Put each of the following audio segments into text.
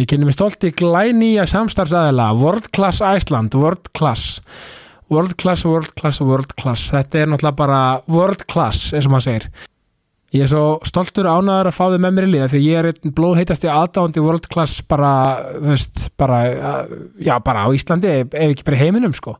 Ég kynni mig stolt í glænýja samstarfsæðila World Class Iceland, World Class. World Class, World Class, World Class. Þetta er náttúrulega bara World Class eins og maður segir. Ég er svo stoltur ánæður að fá þau með mér í liða því ég er einn blóðheitasti aðdándi World Class bara, veist, bara já, bara á Íslandi ef ekki bara heiminum, sko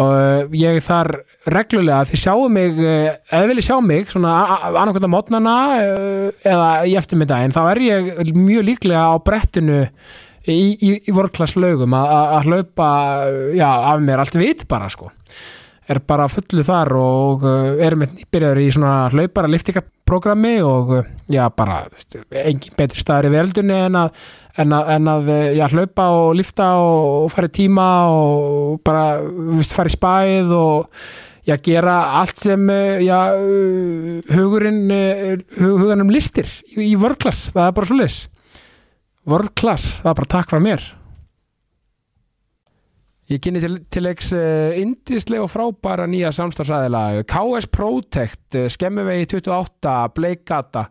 og uh, ég er þar reglulega þið sjáu mig, eða viljið sjá mig svona annarkvæmda mótnana uh, eða í eftirmiddaginn, þá er ég mjög líklega á brettinu í, í, í vorklass lögum að hlaupa, já, af mér allt vit bara, sko. Er bara fullu þar og erum byrjaður í svona hlaupara liftingaprogrammi og já, bara veist, engin betri staður í veldunni en að en að, en að eh, já, hlaupa og lifta og, og fara í tíma og bara vist, fara í spæð og já, gera allt sem eh, já, hugurinn eh, hugurinn listir í, í vörklass, það er bara svo lis vörklass, það er bara takk frá mér. Ég kynni til, til leiks indislega og frábæra nýja samstagsæðila KS Protect, skemmuvegi 28, Bleikata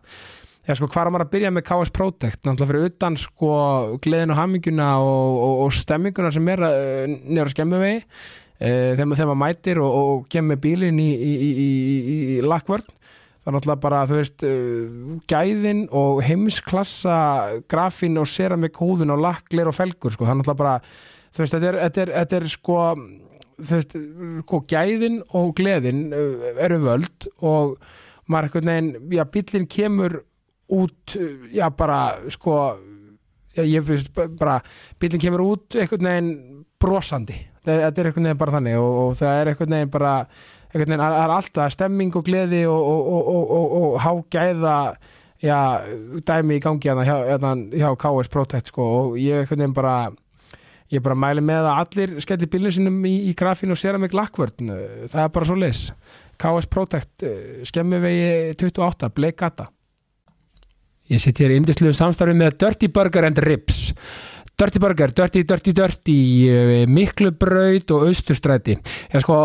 Já, sko, hvað er maður að byrja með KS Protect? Náttúrulega fyrir utan sko gleðin og hamminguna og, og, og stemminguna sem er uh, nýra skemmuvegi uh, þegar maður mætir og, og kemur bílinn í, í, í, í lakkvörn. Það er náttúrulega bara, þú veist uh, gæðin og heimsklassa grafin og seramik húðun og lakklir og felgur, sko, það er náttúrulega bara þú veist, þetta er, þetta er, þetta er sko þú veist, sko, gæðin og gleðin eru völd og maður ekkert neginn, já, bílinn kemur út, já bara sko, já, ég finnst bara, bílinn kemur út einhvern veginn brosandi. Þetta er einhvern veginn bara þannig og, og það er einhvern veginn bara einhvern veginn, er alltaf stemming og gleði og, og, og hágæða já, dæmi í gangi hérna hjá, hérna hjá KS Protect sko og ég einhvern veginn bara ég bara mæli með að allir skelli bílinn sinum í, í grafínu og sér að mig lakkvörn. Það er bara svo leis KS Protect, skemmi vegi 28, Bleikata Ég sitt hér í indisluðu samstarfi með Dirty Burger and Ribs. Dirty Burger, Dirty, Dirty, Dirty, eh, Miklubraut og Austurstræti. Sko,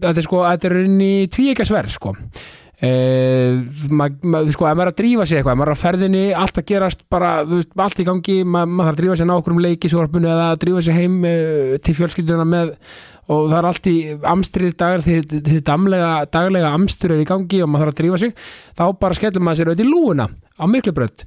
þetta er sko, þetta er inn í tvíekasverð sko. Eh, maður sko, ef maður er að drífa sig eitthvað, maður er að ferðinni, allt að gerast bara, veist, allt í gangi, maður, maður þarf að drífa sig ná okkur um leikisvorpunni eða að drífa sig heim eh, til fjölskylduna með og það er allt í amstrið dagar því þið daglega amstur er í gangi og maður þarf að drífa sig, þá bara skellum maður sér auðvitað í lúuna á miklubrönd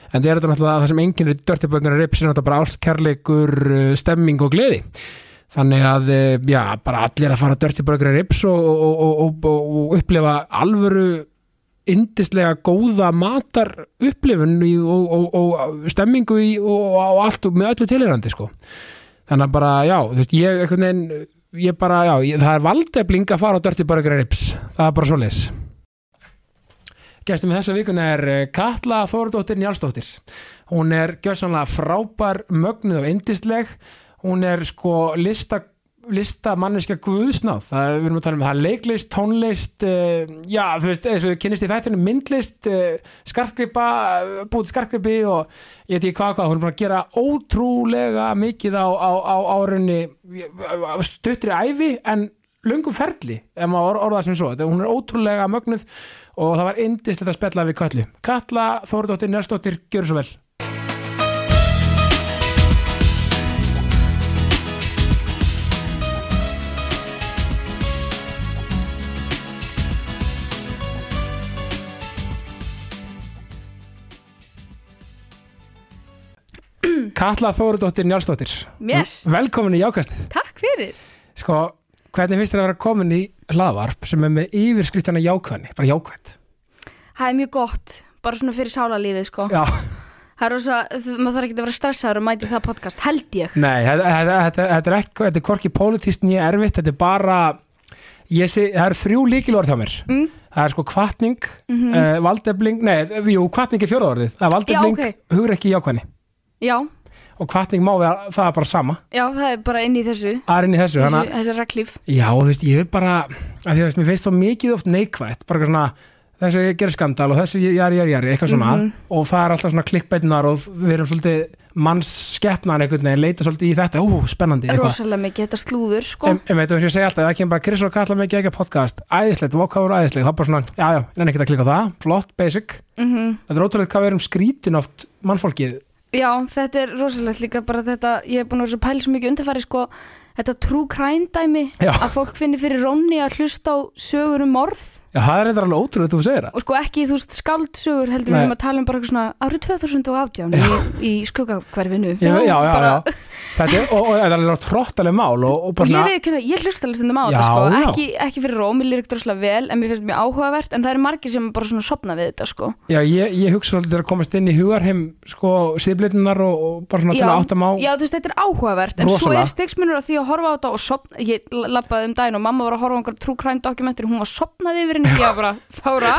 en það er þetta náttúrulega það sem enginn er dörtibönguna rips er náttúrulega bara ástkærleikur uh, stemming og gleði. Þannig að, uh, já, bara allir að fara dörtibönguna rips og, og, og, og upplifa alvöru indislega góða matar upplifun og stemmingu í, og allt með öllu tilirandi sko. Þannig að bara, já, þú veist, ég neinn, ég bara, já, ég, það er valdefling að fara á dörtibönguna rips það er bara svo les Gæstum við þessa vikuna er eh, Katla Þórdóttir Njálsdóttir. Hún er gjössanlega frábær, mögnuð og indisleg. Hún er sko lista, lista manneska guðsnáð. Það við erum að tala um það leiklist, tónlist, uh, já þú veist, eins og kynist í þættinu myndlist, uh, skarkgripa, uh, búið skarkgripi og ég veit ekki hvað hvað. Hún er bara að gera ótrúlega mikið á, á, á árunni stuttri æfi en lungum ferli, ef maður orða það sem svo. Hún er ótrúlega mögnuð og það var indislegt að spella við Kalli Kalla, Þórdóttir, Nerstóttir, gjör svo vel Kalla Þórdóttir Njálsdóttir Mér? Velkomin í Jákastið Takk fyrir Sko, hvernig finnst þér að vera komin í hlaðvarp sem er með yfirskristana jákvæðni, bara jákvæð Það er mjög gott, bara svona fyrir sálarlífið sko. Já. Það er rosa, maður þarf ekki að vera stressaður og mæti það podcast, held ég. Nei, þetta er ekki, þetta er korki pólitíst nýja erfitt, þetta er bara ég sé, það er þrjú líkilorð hjá mér. Mm. það er sko kvartning mm uh, valdefling, nei, jú, kvartning er fjóraðorðið það er valdefling, okay. hugur ekki jákvæðni. Já og kvartning má vera, það er bara sama. Já, það er bara inn í þessu. Það er inn í þessu, Þessu, þessi reglíf já, þú veist, ég vil bara því veist, mér finnst þá mikið oft neikvætt bara svona, þessi gerir skandal og þessi jari, jari, jari, eitthvað svona. Mhm. og það er alltaf svona klikkbeitnar og við erum svolítið manns skeppnar einhvern veginn, leita svolítið í þetta, ú, spennandi eitthvað. Rosalega mikið, þetta slúður sko. Em, em, veit, þú veist, ég segi alltaf, það kemur bara Chris og Katla mikið ekki podcast, æðislegt, vokáður æðislegt. Þá bara svona, já, já, nenni ekki að klikka á það. Flott, basic, mm þetta er ótrúlega hvað við erum skrítin oft mannfólkið Já, þetta er rosalegt líka bara þetta Ég hef búin að vera svo pæl svo mikið undirfæri sko Þetta true crime dæmi Já. Að fólk finnir fyrir rónni að hlusta á sögur um morð Já, það er eitthvað alveg ótrúlega þú segir það Og sko ekki, þú veist, skaldsögur heldur Nei. við um að tala um bara eitthvað svona Árið 2018 í, í skuggakverfinu Já, já, já, bara, já. Þetta er, og, og þetta er alveg tróttaleg mál og, og Og bara ég svona, veit ekki það, ég hlusta alveg stundum á Já, þetta sko já. ekki, ekki fyrir róm, ég lýr ekki droslega vel En mér finnst þetta mjög áhugavert En það eru margir sem bara svona sopna við þetta sko já, ég, ég hugsa svolítið að komast inn í hugarheim sko, síðblitunar og, og bara svona til Já. að áttam á Já, þú veist, þetta er áhugavert En svo er stigsmunur á því að horfa á þetta og sopna Ég lappaði um daginn og mamma var að horfa á einhver true crime dokumentir Hún var sopnaði yfir henni Ég var bara, þára,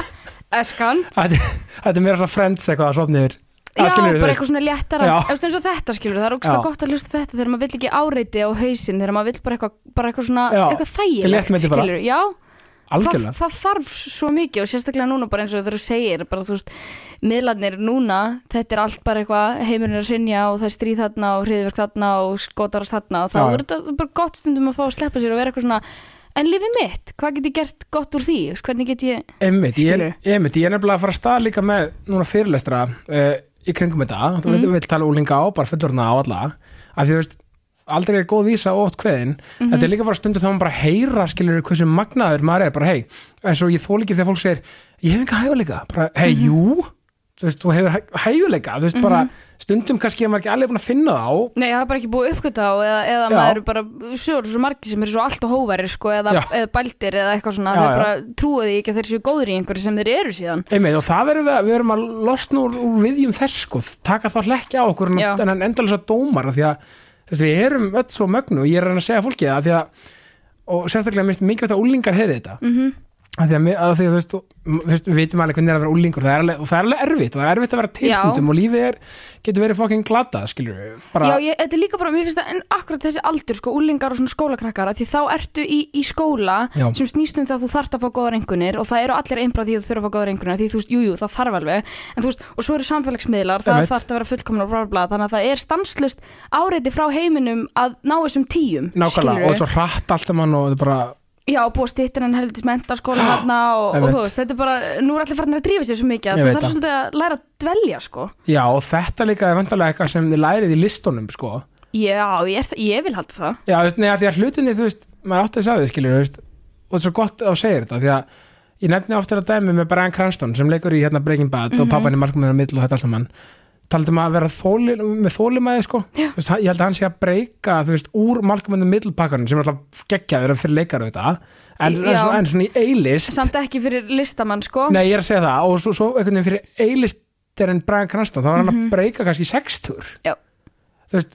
eskan. Þetta er meira svona friends eitthvað að sofna yfir. Já, bara eitthvað svona léttara. Eins og þetta skilur, það er ógst gott að hlusta þetta Þegar maður vill ekki áreiti á hausinn Þegar maður vill bara eitthvað, bara eitthvað svona, Já. eitthvað þægilegt skilur Já, það, það þarf svo mikið og sérstaklega núna bara eins og þú segir bara þú veist, miðlarnir núna þetta er allt bara eitthvað, heimurinn er að sinja og það er stríð þarna og hriðverk þarna og skotarast þarna og þá er þetta bara gott stundum að fá að sleppa sér og vera eitthvað svona en lífið mitt, hvað get ég gert gott úr því hvernig get ég, Einmitt, ég, Skilurðu? einmitt, ég er nefnilega að fara að stað líka með núna fyrirlestra uh, í kringum þetta, þú Mhm. mm. vil, vil tala úlinga á bara fullorna á alla, að því þú veist aldrei er góð vísa oft kveðin Mhm. þetta er líka bara stundu þá maður bara heyra skilur hversu magnaður maður er, bara hei eins og ég þól ekki þegar fólk segir, ég hef enga hæguleika bara, hei, Mhm. jú þú veist, þú hefur hæ- hæguleika, þú veist, bara stundum kannski er maður ekki alveg búin að finna það á nei, ég hafa bara ekki búið uppgöta á eða, eða maður eru bara sögur svo margir sem eru svo allt og hóværi sko, eða, eða bældir eða eitthvað svona. Þeir já. bara trúið því ekki að þeir séu góðir í einhverju sem þeir eru síðan. Einmitt, og það verðum við, að- við erum að losna úr, úr viðjum þess sko, taka þá hlekki á okkur Já. en en endalisa dómar því að þú veist, við erum öll svo mögnu og ég er að segja fólki það því að og sérstaklega minnst mikið að úlingar heiði þetta. Mm af því að, að því að þú veist, þú veist við vitum alveg hvernig er að vera úlingur það er alveg, og það er alveg erfitt og það er erfitt að vera tilstundum og lífið er, getur verið fokkin glata skilur við, bara Já, ég, þetta er líka bara, mér finnst það en akkurat þessi aldur, sko, úlingar og svona skólakrakkar að því þá ertu í, í skóla Já. sem snýst um það að þú þarft að fá góðar einkunir og það eru allir einbrað því að þú þurfa að fá góðar einkunir því þú veist, jú, jú, það þarf alveg. En veist, og svo eru samfélagsmiðlar, það þarf að vera fullkomna bla, bla, bla, þannig að það er stanslust áreiti frá heiminum að ná þessum tíum nákvæmlega, og svo hratt allt saman og þetta er bara, Já, búið stýttir en heldur mentaskóla þarna og, og þú veist, þetta er bara, nú er allir farin að drífa sér svo mikið að það það. svolítið að læra að dvelja, sko. Já og þetta líka er vantarlega eitthvað sem þið lærið í listunum sko. Já, ég, ég vil halda það. Já, þú veist, neða því að hlutinni, þú veist, maður átti að segja við, skilur, þú veist, og þetta er svo gott að segir þetta, því að ég nefni ofta að dæmi með Brian Cranston sem leikur í hérna Breaking Bad og Mhm. pappan í markmennir middl og þetta allt saman, talaðum að vera þóli, með þólimæði, sko, veist, ég held að hann sé að breyka, þú veist, úr markmennir middlpakkanum sem er alltaf geggjaður fyrir leikar þetta, en, en, svona, í A-list, Samt ekki fyrir listamann, sko. Nei, ég er að segja það, og svo, svo einhvern veginn fyrir A-list er en Brian Cranston, þá var hann að breyka kannski sextur, Mhm. Veist,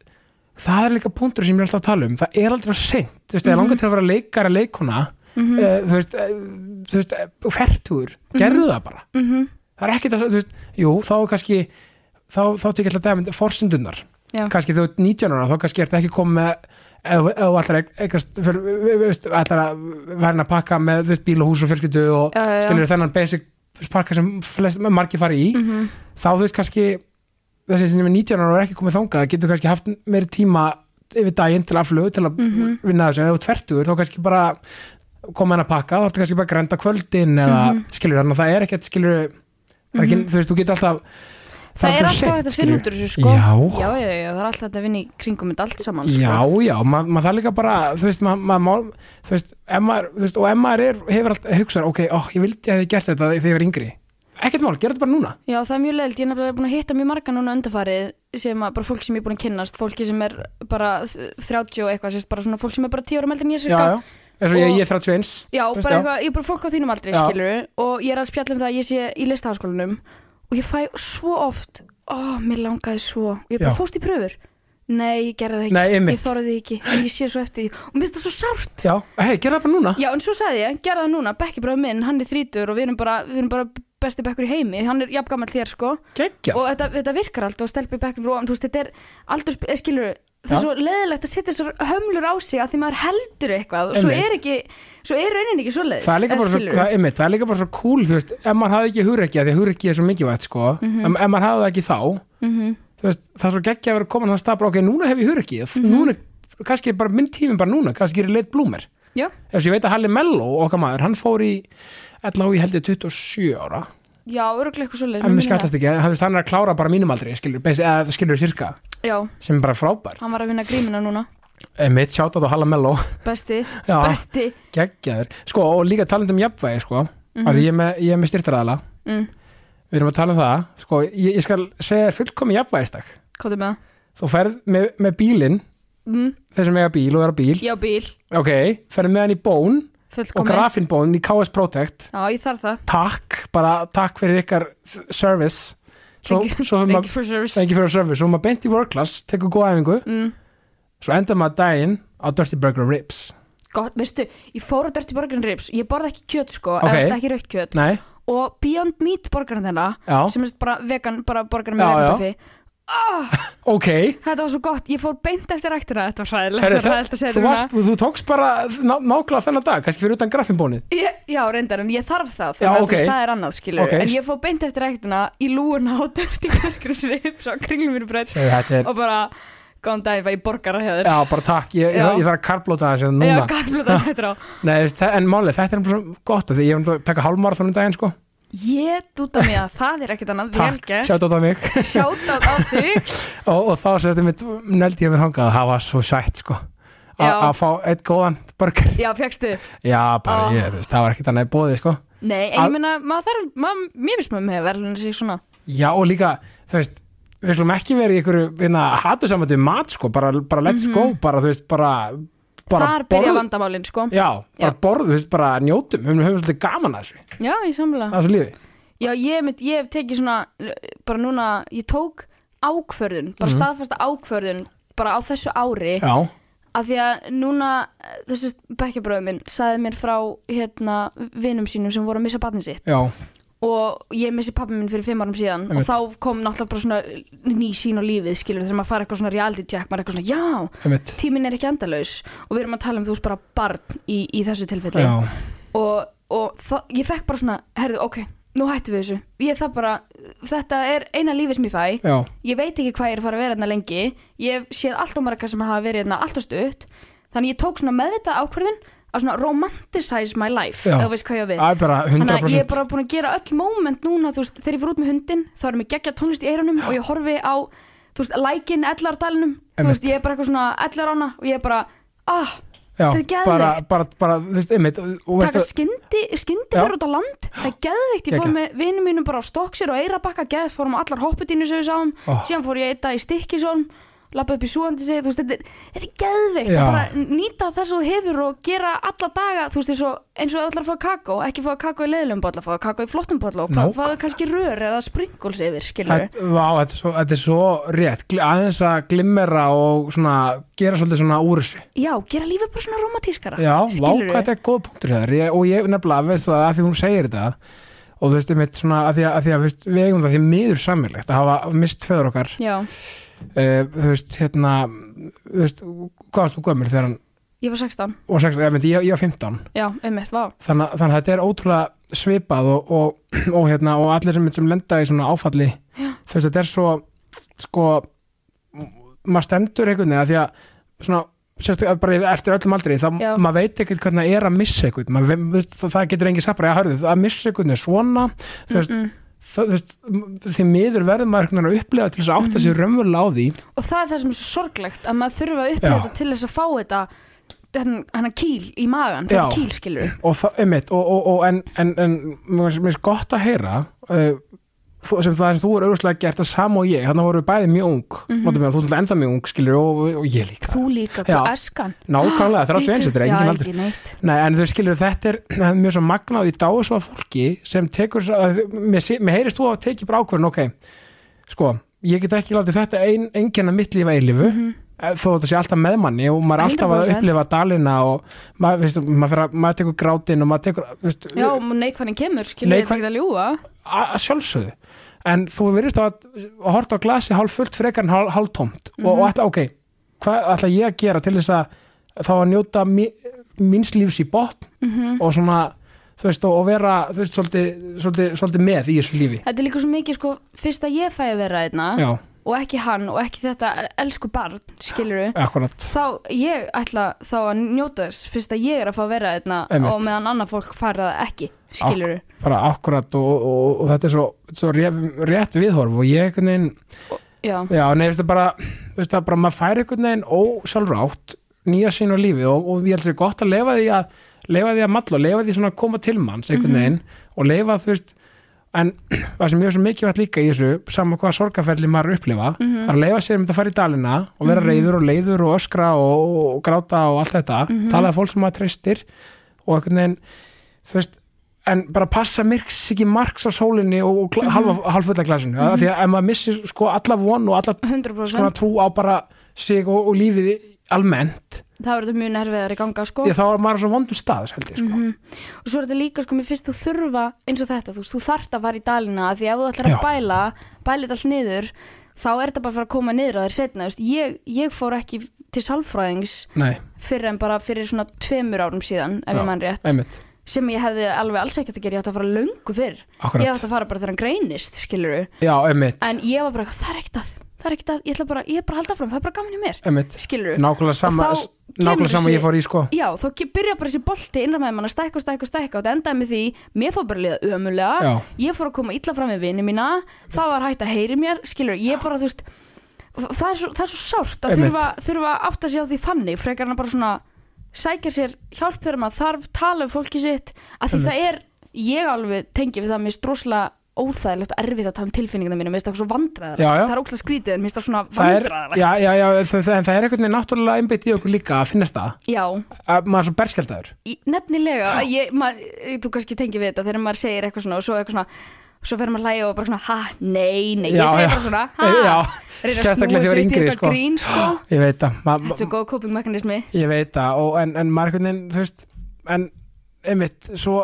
það er líka punktur sem ég er alltaf að tala um. Það er aldrei að seint, þú veist, mm Mhm. langar til að vera leikara leikona mm uh, þú veist, uh, veist uh, fertugur, gerðu það bara. -hmm. það er ekkit að, þú veist, jú, þá er kannski þá, þá tekið alltaf dæmið forsendunar Já. kannski þú ert 19 ára, þá kannski ertu ekki komið ef þú ætlar að að verðin að pakka með bíl og hús og fjölskyldu og Já, já, skilur þennan basic pakka sem flest, margir fari í Mhm. þá þú veist kannski þessi sem er 19 ára og er ekki komið þangað getur kannski haft meiri tíma yfir daginn til aflögu til að Mhm. vinna þessu, ert fertugur þá kannski bara koma henn að pakka, þá ertu kannski bara að grænda kvöldin eða Mhm. skilur þannig að það er ekkert skilur, ekki, þú veist, þú getur alltaf Það er aldrei alltaf hægt að finna út úr þessu sko. Já. já, já, já, það er alltaf hægt að vinna í kringum þetta allt saman sko. Já, já, maður mað það líka bara þú veist, maður ma, ma, þú veist, ef maður, þú veist, og ef maður er, hefur alltaf hugsað, ok, ó, ég vildi að þið gert þetta þegar ég var yngri, ekkert mál, gera þetta bara núna. Já, það er mjög leilt, ég er búin að hitta mjög marga núna undarfarið sem að, bara fólk sem ég er búin að kynnast fólki sem er bara 30 og eitthvað, sérst bara svona fólk sem er bara 10 ára meldur en ég Já, sérska já, eins og ég, ég er 31 Já, bara já. eitthvað, ég er bara fólk á þínum aldrei, Já. skilur og ég er að spjalla um það að ég sé í listaháskólanum og ég fæ svo oft ó, mér langaði svo. Og ég bara Já. fóst í pröfur. Nei, ég gerði það ekki, Nei, einmitt. ég þorði því ekki. En ég sé svo eftir því. Og mér finnst það svo sárt. Já, hei, gera það bara núna. Já, en svo sagði ég, gerði það núna, Bekki bráð minn, hann er þrítur og við erum bara, við erum bara besti bekkur í heimi. Hann er jafn gammal þér sko. Gekkja og þetta, þetta virkar allt og stelpi bekkur og þú veist, þetta er aldur, skilur það er svo leðilegt að setja þessar hömlur á sig að því maður heldur eitthvað og svo er ekki, svo er raunin ekki svo, skilurðu. það, það er líka bara svo cool, þú veist, ef maður hafði ekki hugrekki, af því að hugrekki er svo mikilvægt, sko, Mhm. ef, ef maður hafði ekki þá, Mhm. þú veist, það er svo geggja að vera komin að stað bara, ok, núna hef ég hugrekki, Mhm. núna, kannski er bara minn tími bara núna, kannski er ég leitt blúmer. Þess ég veit að Halli Mello, okkar maður, hann fór í, allavega í held ég 27 ára, já, öruglega eitthvað svoleiðis en mér skattast ekki, hann, er að klára bara mínum aldrei, skilur, eða skilur sirka, það. já, sem er bara frábær. hann var að vinna grímina núna Mitt sjátt á Halla Mello, besti, já, besti geggjaður. Sko, og líka talandi um jafnvægi, sko, Mhm. af því ég er með, ég er með styrtaraðala, mm. Við erum að tala um það, sko, ég, ég skal segja fullkomi jafnvægistak. hvað er með það? Þú ferð með, með bílinn, Mm. þeir sem eiga bíl og er á bíl, já, bíl, ok, ferð með hann í bón og fullkomi grafinbón í KS Protect, já, ég þarf það. Takk, bara takk fyrir ykkar service, svo, Thank svo thank you for service. thank you for service, svo maður beint í work class, tekur góða æfingu, mm. svo endar maður daginn á Dirty Burger and Ribs. gott, veistu, ég fór á Dirty Burger and Ribs. Ég borða ekki kjöt sko, Ok. eða ekki raukt kjöt. Nei, og Beyond Meat borgarinn þeirra já, sem er bara vegan, bara borgarinn Já, með já. Vegan ok, þetta var svo gott, ég fór beint eftir ræktina. Þetta var var að segja þú, varst, þú tókst bara ná, nákvæmlega þennan dag, kannski fyrir utan grafinbónið. Ég, já, reyndar, en ég þarf það Já, þannig að ok. þú veist, það er annað, skilur. Ok. en ég fór beint eftir ræktina í lúuna á Burger and Ribs á kringlum mér er, og bara, góðan dag, ég var í borgara hér já, bara takk, ég, ég, Já. ég þarf að karblóta þessi Já, núna. garflöta sættir á. Nei, þú veist, þa- en málið, þetta er bara svo gott því ég hef að taka hálfmarathon um daginn sko Ég dúta mig að það er ekkert annað. Takk, sjátt á mig. Sjátt á þig. Og, og þá sérstu mitt neldi ég mig hangað það var svo sætt sko. Að fá eitt góðan burger. Já, fegstu Já, bara ég, veist, það var ekkert annað í bóði sko. Nei, ég meina, maður þarf, maður, mér finnst maður með verðlun sig svona. Já, og líka, þú veist við skulum ekki verið í einhverju hérna, hatusamandi mat sko, bara, bara let's go bara, þú veist, bara. Þar byrja vandamálin, sko. Já, bara Já. borð, veist, bara njótum. Við höfum svolítið gaman að þessu, Já, ég samla að þessu lífi. Já, ég, mynd, ég hef tekið svona bara núna, ég tók ákvörðun bara Mhm. staðfasta ákvörðun bara á þessu ári. Já, að því að núna eh, þessi bekkjabröðu minn saði mér frá hérna vinum sínum sem voru að missa barnið sitt. Já, og ég missi pappi minn fyrir fimm árum síðan Einmitt. og þá kom náttúrulega bara svona ný sín á lífið skilur þegar maður fara eitthvað svona reality check maður er eitthvað svona já, einmitt. tíminn er ekki endalaus. Og við erum að tala um þú veist bara barn í, í þessu tilfelli. Já, og, og ég fekk bara svona herðu, ok, nú hættum við þessu. Ég það bara, þetta er eina lífið sem ég fæ. Já, ég veit ekki hvað ég er að fara að vera hérna lengi. Ég séð allt og marga sem hafa verið hérna allt og stutt. Þannig ég tók svona meðvitað ákvörðun að svona romanticize my life Já. ef þú veist hvað ég á við er bara 100% Þannig að ég er bara búin að gera öll moment núna, þú veist, þegar ég fyrir út með hundin þá erum við geggja tónlist í eyrunum og ég horfi á, þú veist, lækin ellardalunum þú Einmitt. veist, ég er bara eitthvað svona ellar ána og ég er bara, ah, Já, Þetta er geðveikt. bara, bara, bara, þú veist, einmitt og, og taka veistu, skyndi, skyndi Já. fyrir út á land það er geðveikt, ég fór Geggjað. með vinnum mínum bara á Stokksir og Eirabakka, geðveikt, fórum á allar hopputinu sem við sáum, Ó. síðan fór ég eitt dag í Stikkisólm lappa upp í súandi sig, þú veist, þetta er, þetta er geðveikt. Já. að bara nýta þess að þú hefur og gera alla daga, þú veist, eins og, eins og allar að fá kakó, ekki fá kakó í leiðlum bolla, fá kakó í flottum bolla og Nák- fáðu kannski rör eða sprinkles yfir, skilur Þetta- Vá, þetta er svo, þetta er svo rétt. Gl- aðeins að glimmera og svona gera svolítið svona úr þessu. Já, gera lífið bara svona romantískara Já, vá, hvað þetta er góð punktur hér ég, og ég nefnilega, veist þú, að því hún segir þetta og þú veist, einmitt svona að því að, að, því að veist, við eigum það því miður sammeilegt að hafa mist föður okkar. Já, uh, þú veist, hérna þú veist, hvað varst þú gömur þegar hann ég var 16, og 16, ég, myndi, ég, ég var 15 já, einmitt, vá þannig, þannig að þetta er ótrúlega svipað og, og, og, hérna, og allir sem, sem lenda í svona áfalli Já. þú veist, þetta er svo sko maður stendur einhvern veginn að því að svona, sérstaklega bara eftir öllum aldrei þá Já. maður veit ekkert hvernig það er að missa einhvern maður, það getur engin sagt bara að hörðu að missa einhvern er svona þú veist, mm -mm. Það, því miður verður maður veginn að upplega til þess að átta Mhm. sig raunverulega á því Og það er það sem er svo sorglegt að maður þurfa að upplifa Já. þetta til þess að fá þetta hennan hennan kýl í magan, þetta kýl skilur og það, og, og en, en, en mér finnst- gott að heyra uh, sem það sem þú er auðvitað gert að sama og ég, þannig voru við bæði mjög ung mm Mhm. þú er ennþá mjög ung, skilur og, og ég líka. Þú líka, hvað eskan nákvæmlega, það er alltaf eins, þetta er engin aldur. Nei, en þau skilur þetta er, það mjög svo magnað í dáið svo að fólki sem tekur að, mér, mér heyrist þú að tekið bara ákvörðin ok, sko, ég get ekki látið þetta ein, einkenna mitt lífa eilifu Mhm. eh, þó þetta sé alltaf með manni og maður er alltaf að 100%. upplifa dalina og maður, veistu, maður, að, maður tekur grátin og maður tekur veistu, Já, og neikvæðin kemur, skilur þetta ekki að að sjálfsögðu. En þú verðist að, horta á glasi hálf fullt frekar en hálf, hálf tómt og, og ætla, ok, hvað ætla ég að gera til þess að þá að njóta mi, míns lífs í botn Mhm. og svona, þú veist, og, og vera þú veist, svolítið, svolítið, svolítið með í þessu lífi? Þetta er líka svo mikið, sko, fyrst að ég fæ að vera einna já, og ekki hann og ekki þetta elsku barn, skilur akkurat þá ég ætla þá að njóta þess fyrst að ég er að fá að vera einna Einmitt. og meðan annað fólk fara það ekki skilur bara akkurat og, og, og þetta er svo, svo rétt, viðhorf og ég einhvern veginn Já, Já, nei, veistu bara, veistu bara, maður fær einhvern veginn ósjálfrátt nýja sín á lífi og, og ég held sér gott að lefa því að lefa því að malla og lefa því svona að koma til manns einhvern Mhm. veginn og lefa þú veist en það sem mjög svo mikilvægt líka í þessu saman hvað sorgaferli maður er að upplifa Mhm. það er að lefa sér um þetta að fara í dalina og vera reyður og leiður og öskra og, og gráta og allt þetta, Mhm. talaði fólk sem maður treystir og einhvern veginn þú veist en bara passa myrks ekki marks á sólinni og, og mm Mhm. halvfulla glasinu mm því að ef maður missir sko alla von og alla 100% svona trú á bara sig og, og lífið almennt það verður þetta mjög nerviðar í ganga sko. Að þá er maður svo vondum stað ég sko. Mhm. og svo er þetta líka sko, mér finnst þú þurfa eins og þetta, þú þú þarft að fara í dalina því ef þú ætlar að bæla bæla þetta allt niður þá er þetta bara að fara að koma niður á þér setna, ég, ég fór ekki til sálfræðings nei, fyrir en bara fyrir svona tveimur árum síðan ef Já, ég mann rétt, einmitt, sem ég hefði alveg alls ekkert að gera, ég átti að fara löngu fyrr. Ég akkurat. átti að fara bara þegar hann greinist, já, en ég var bara, það er ekkert að það er ekkert að, ég ætla bara, ég er bara að halda fram það er bara gaman í mér, einmitt. skiluru nákvæmlega sama, Og þá nákvæmlega sama ég fór í sko. Já, þá ke- byrja bara þessi bolti innra með mann að stækka og stækka og stækka og þetta endaði með því, mér fór bara að liða ömulega já, ég fór að koma illa fram með vini mína það var hægt að heyri mér, skilur ég bara, þú veist, það er svo, það er svo sárt að Einmitt. þurfa, þurfa að átta sig á því þannig frekar að bara svona sækja sér hjálp þegar maður þarf tala um fólki sitt að því það er, ég alveg tengi við það mér stróslega óþægilegt og erfitt að tala um tilfinninguna mínu, mér finnst það svo vandræðar Já, já. það er ókslega skrítið en mér finnst það svona það er, vandræðar já, já, já það, en það er einhvern veginn náttúrulega einbytt í okkur líka að finnast það. Já, að maður er svo berskjaldæður í- nefnilega ég, mað, þú kannski tengi við þetta þegar maður segir eitthvað svona og svo eitthvað svona svo fer maður að hlæja og bara svona, ha, nei, nei. Ég já. bara svona, ha já, reyna að sérstaklega snúa sér í eitthvað sko. grín sko. Ég veit það þetta er svo góð coping mekanismi ég veit það en, en maður veginn þú veist, en einmitt svo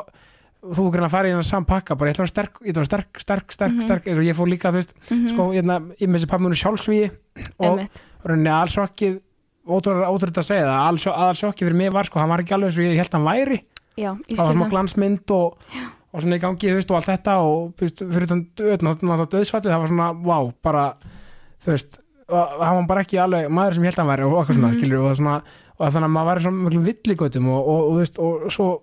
þú að fara í hennar saman pakka bara ég ætla að vera sterk, ég ætla að vera sterk, sterk, sterk, Mhm. sterk eins og ég fór líka, þú veist, mm sko, hérna, ég með þessi pappmjönu sjálfsvíi og rauninni allsjokkið ótrúið að segja það, allsjokkið fyrir mig var sko, hann var ekki alveg eins og ég held hann væri. Já, ég það var það. glansmynd og, og svona í gangi, þú veist, og allt þetta og veist, fyrir þann döðsfallið það var svona, vá, bara þú veist, hann var bara ekki alveg maður sem ég held hann væri og svona, Mhm. skilur og, svona, og þannig að maður væri svona mjög og, og, þú veist, og svo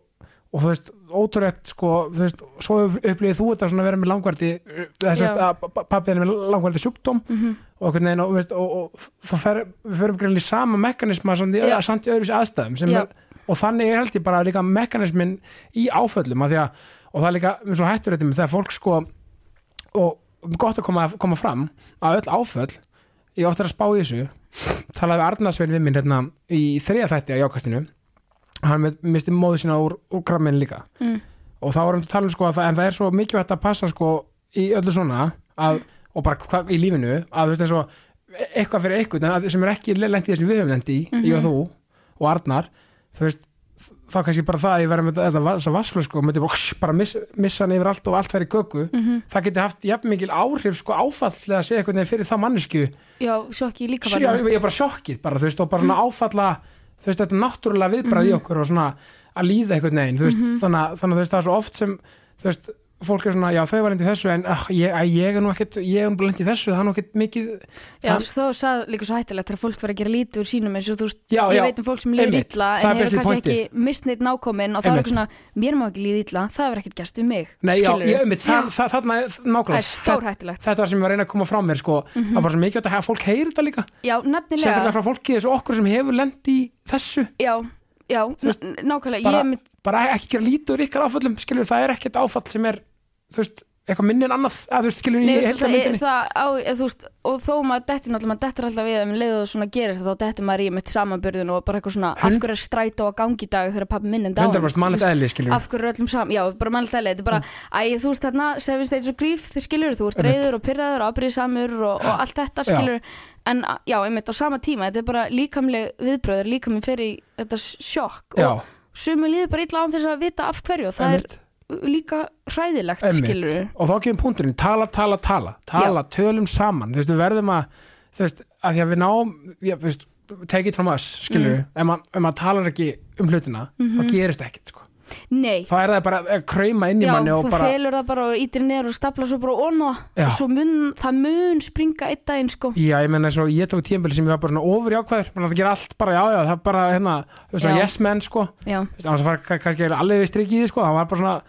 og þú veist, ótrúrætt sko, þú veist, svo upplýðið þú þetta svona að vera með langvarti þess Já. að pappið er með langvarti sjúkdóm Mhm. og einhvern veginn og, þú veist, og, og þá fer, við förum greinlega í sama mekanisma samt í, Já. samt í öðruvísi aðstæðum er, og þannig er held ég bara líka mekanismin í áföllum að því að, og það er líka eins og hættur þetta með þegar fólk sko og gott að koma, koma fram að öll áföll ég ofta að spá í þessu talaði við Arnarsvein við minn hérna í þriða þætti á jákastinu hann misti móðu sína úr, úr kramminu líka Mm. og þá varum við að tala um sko að það, en það er svo mikilvægt að passa sko í öllu svona að, og bara hva, í lífinu að veist eins og eitthvað fyrir eitthvað að, sem er ekki lent í þessum við höfum lent í ég og Mhm. þú og Arnar veist þá kannski bara það að ég verði með þessa vassflösku og myndi bara, bara miss, missa hann yfir allt og allt verið köku Mhm. það geti haft jafn mikil áhrif sko áfallega að segja eitthvað fyrir það mannesku já, sjokki líka Já, ég ég er bara sjokkið bara, þú veist, og bara svona áfalla þú veist, þetta er náttúrulega viðbrað í okkur og svona að líða einhvern veginn, þú veist, þannig, að- þannig að þú veist, það er svo oft sem, þú veist, fólk er svona, já, þau var lendi þessu, en uh, ég, ég er nú ekkert, ég er nú lendi þessu, það er nú ekkert mikið, Já, Það- þá sagði líka svo hættulegt þegar fólk verður að gera lítið úr sínum eins og þú veist, já, ég já, veit um fólk sem líður illa Það en hefur kannski pointið. ekki mistneitt nákomin og það er eitthvað svona, mér má ekki líða illa það hefur ekkert gæst við mig nei, já, skilurðu? ég, einmitt, það, það, það nákvæmlega, er stór hættulegt þetta sem ég var að reyna að koma frá mér, sko, það var svo mikið að fólk heyri þetta líka, Já, nefnilega, já, já, bara- bara ekki gera lítur ykkar áföllum, skilur, það er ekkert áfall sem er, þú veist, eitthvað minni en annað að þú veist, skilur Nei, þú veist, það, myndinni það á, eða, þú veist, og þó maður dettir náttúrulega, maður dettir alltaf við að um leiðu það svona gerist þá dettir maður í mitt samanbyrðun og bara eitthvað svona af hverju er strætó að gangi í dag þegar pappi minn en dáin 100% mannlegt eðli, skilur af hverju er öllum saman, já, bara mannlegt eðli þetta er bara, æ, þú veist þarna, seven stages of grief þið skilur, þú ert Einmitt. reyður og pyrraður og ábyrðisamur og, og allt þetta Já. skilur en já, einmitt á sama tíma, þetta er bara líkamleg viðbröður, líkaminn fer í þetta sjokk Já, og sumi líður bara illa án þess að vita af hverju og það einmitt, er líka hræðilegt skilur og þá kemur punkturinn, tala, tala, tala. Tala, tölum saman, þú veist, við verðum að þú veist, að því að við náum já, þú veist, take it from us, skilur Mm. ef, maður, maður talar ekki um hlutina Mhm. þá gerist ekkert, sko Nei, þá er það bara að krauma inn í Já, manni og þú bara, felur það bara og ítir neður og staplar svo bara onna Já. og svo mun, það mun springa einn daginn sko. Já, ég menna svo ég tók tímbili sem ég var bara svona ofur jákvæður maður að gera allt bara, já, já, það er bara hérna, þú veist, Já. yes men, sko. Já, Þú veist, annars var ka- kannski alveg við því, sko, það var bara svona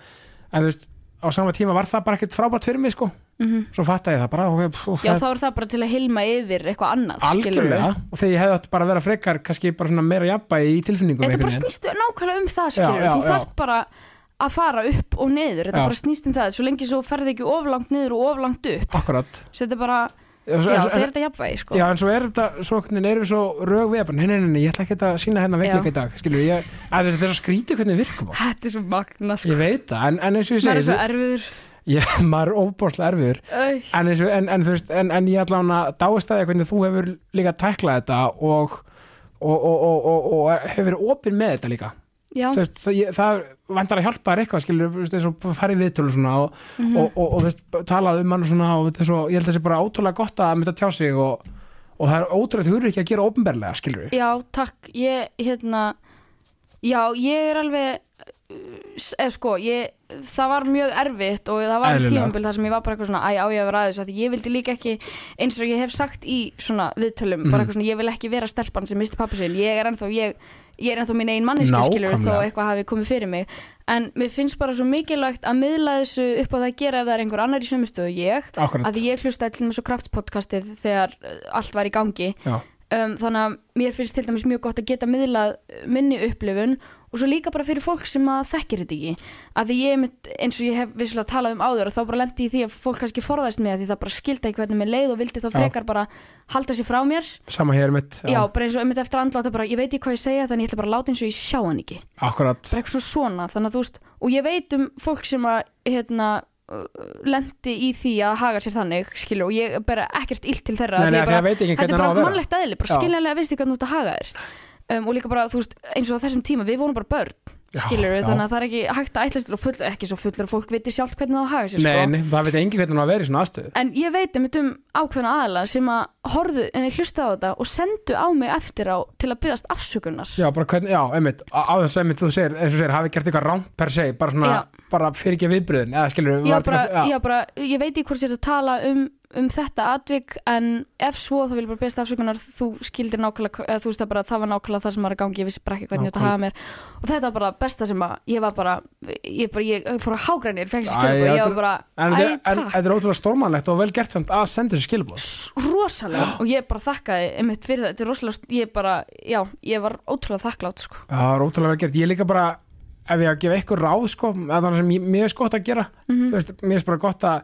en þú veist, á sama tíma var það bara ekkert frábært fyrir mig, sko, mm svo fatta ég það bara og, pff, Já það, þá er það bara til að hilma yfir eitthvað annað algjörlega. Og þegar ég hefði bara að vera frekar kannski bara svona meira jafnbæði í tilfinningum Þetta bara einhvern veginn. snýst nákvæmlega um það Já, já, Þú þarf bara að fara upp og niður. Þetta bara snýst um það. Svo lengi svo ferði ekki oflangt niður og oflangt upp akkurat. Svo þetta bara, Já, já, en, þetta er þetta jafnvægi sko. Já, en svo er þetta, svo erum við svo rög við nei, nei, nei, nei, ég ætla ekki að sína hérna veikleika í dag, skilur ég, að þetta er svo skrítið hvernig við virkum á, Þetta er svo magna sko. Ég veit það, en, en eins og ég Það er segi, svo erfiður ég, maður er óbórslega erfiður, en, en, en þú veist, en, en ég ætla hann að dáist að því hvernig þú hefur líka tæklað þetta og, og, og, og, og, og hefur opinn með þetta líka, þú veist, það, ég, það vandar að hjálpa þér eitthvað, skilur, þú veist, eins og farið viðtölu og svona og, mhm. þú talað um hann og ég held að það sé bara ótrúlega gott að mynda tjá sig og, og það er ótrúlega hugur ekki að gera við Já, takk, ég, hérna Já, ég er alveg eða sko, ég það var mjög erfitt og það var Eðlilega. tímabil þar sem ég var bara eitthvað svona, æ, á ég að vera aðeins að ég vildi líka ekki, eins og ég hef sagt í svona viðtölum, Mhm. bara eitthvað svona ég vil ekki vera stelpan sem misti pappi sinn, ég er ennþá ég, ég er ennþá mín einn manneski skilur þó eitthvað hafi komið fyrir mig. En mér finnst bara svo mikilvægt að miðla þessu upp á það að gera ef það er einhver annar í sömustöðu ég, Akkurat, að ég hlustaði til með svo kraftspodcastið þegar uh, allt var í gangi. Já, um, þannig að mér finnst til dæmis mjög gott að geta miðlað minni upplifun og svo líka bara fyrir fólk sem að þekkir þetta ekki. Að því ég mitt, eins og ég hef vissulega talað um áður og þá bara lendi í því að fólk kannski forðast mig að því það bara skildi ekki hvernig mér leið og vildi þá Já. frekar bara halda sér frá mér. Sama hér mitt já, bara eins og einmitt eftir andláta bara ég veit ekki hvað ég segja þannig ég ætla bara að láta eins og ég sjá hann ekki. Akkurat, bara eitthvað svo svona þannig að þú veist og ég veit um fólk sem að hérna lendi í því að haga sér þannig skilur og ég er bara ekkert illt til þeirra nei, nei, því að veit ekki þetta hvernig er það á bara að vera. mannlegt eðli, bara Já. skiljanlega veist ég hvernig þú ert að haga þér. Um, og líka bara, þú veist, eins og á þessum tíma við vorum bara börn, skilur já. þannig að það er ekki hægt að ætlast til og full, ekki svo fullur fólk viti sjálf hvernig það að haga sér Nei, sko. nei, það veit engi hvernig það að vera í svona aðstöðu en ég veit einmitt um ákveðna aðala sem að horfðu, en ég hlusta á þetta og sendu á mig eftir á til að byggast afsökunar Já, bara hvernig, já, einmitt, á þess að einmitt þú segir, eins og segir, hafi gert eitthvað rámt per se, bara svona, Já. bara fyrir ekki viðbröðin, eða skilur já, bara, já. bara, ég veit ekki hvort sér að tala um, um þetta atvik en ef svo þá vil ég bara beðast afsökunar. Þú skildir nákvæmlega, eða þú veist það bara það var nákvæmlega það sem var að gangi, ég vissi bara ekki hvernig átti að hafa mér. Og þetta var bara það besta sem að ég var bara, ég, bara, ég fór að hágrænir sér Æ, skilur og ég þetta- var bara, En æ, þetta er- en takk. þetta er ótrúlega stórmannlegt og vel gert samt að senda þessu skilbóð rosalega. Og ég bara þakkaði einmitt fyrir það, þetta er rosalega, ég bara já, ég var ótrúlega þakklátt sko. Já, það er ótrúlega vel gert, ég líka bara ef ég að gefa eitthvað ráð, sko, að það sem ég, mér er gott að gera, mm þú veist, mér er bara gott að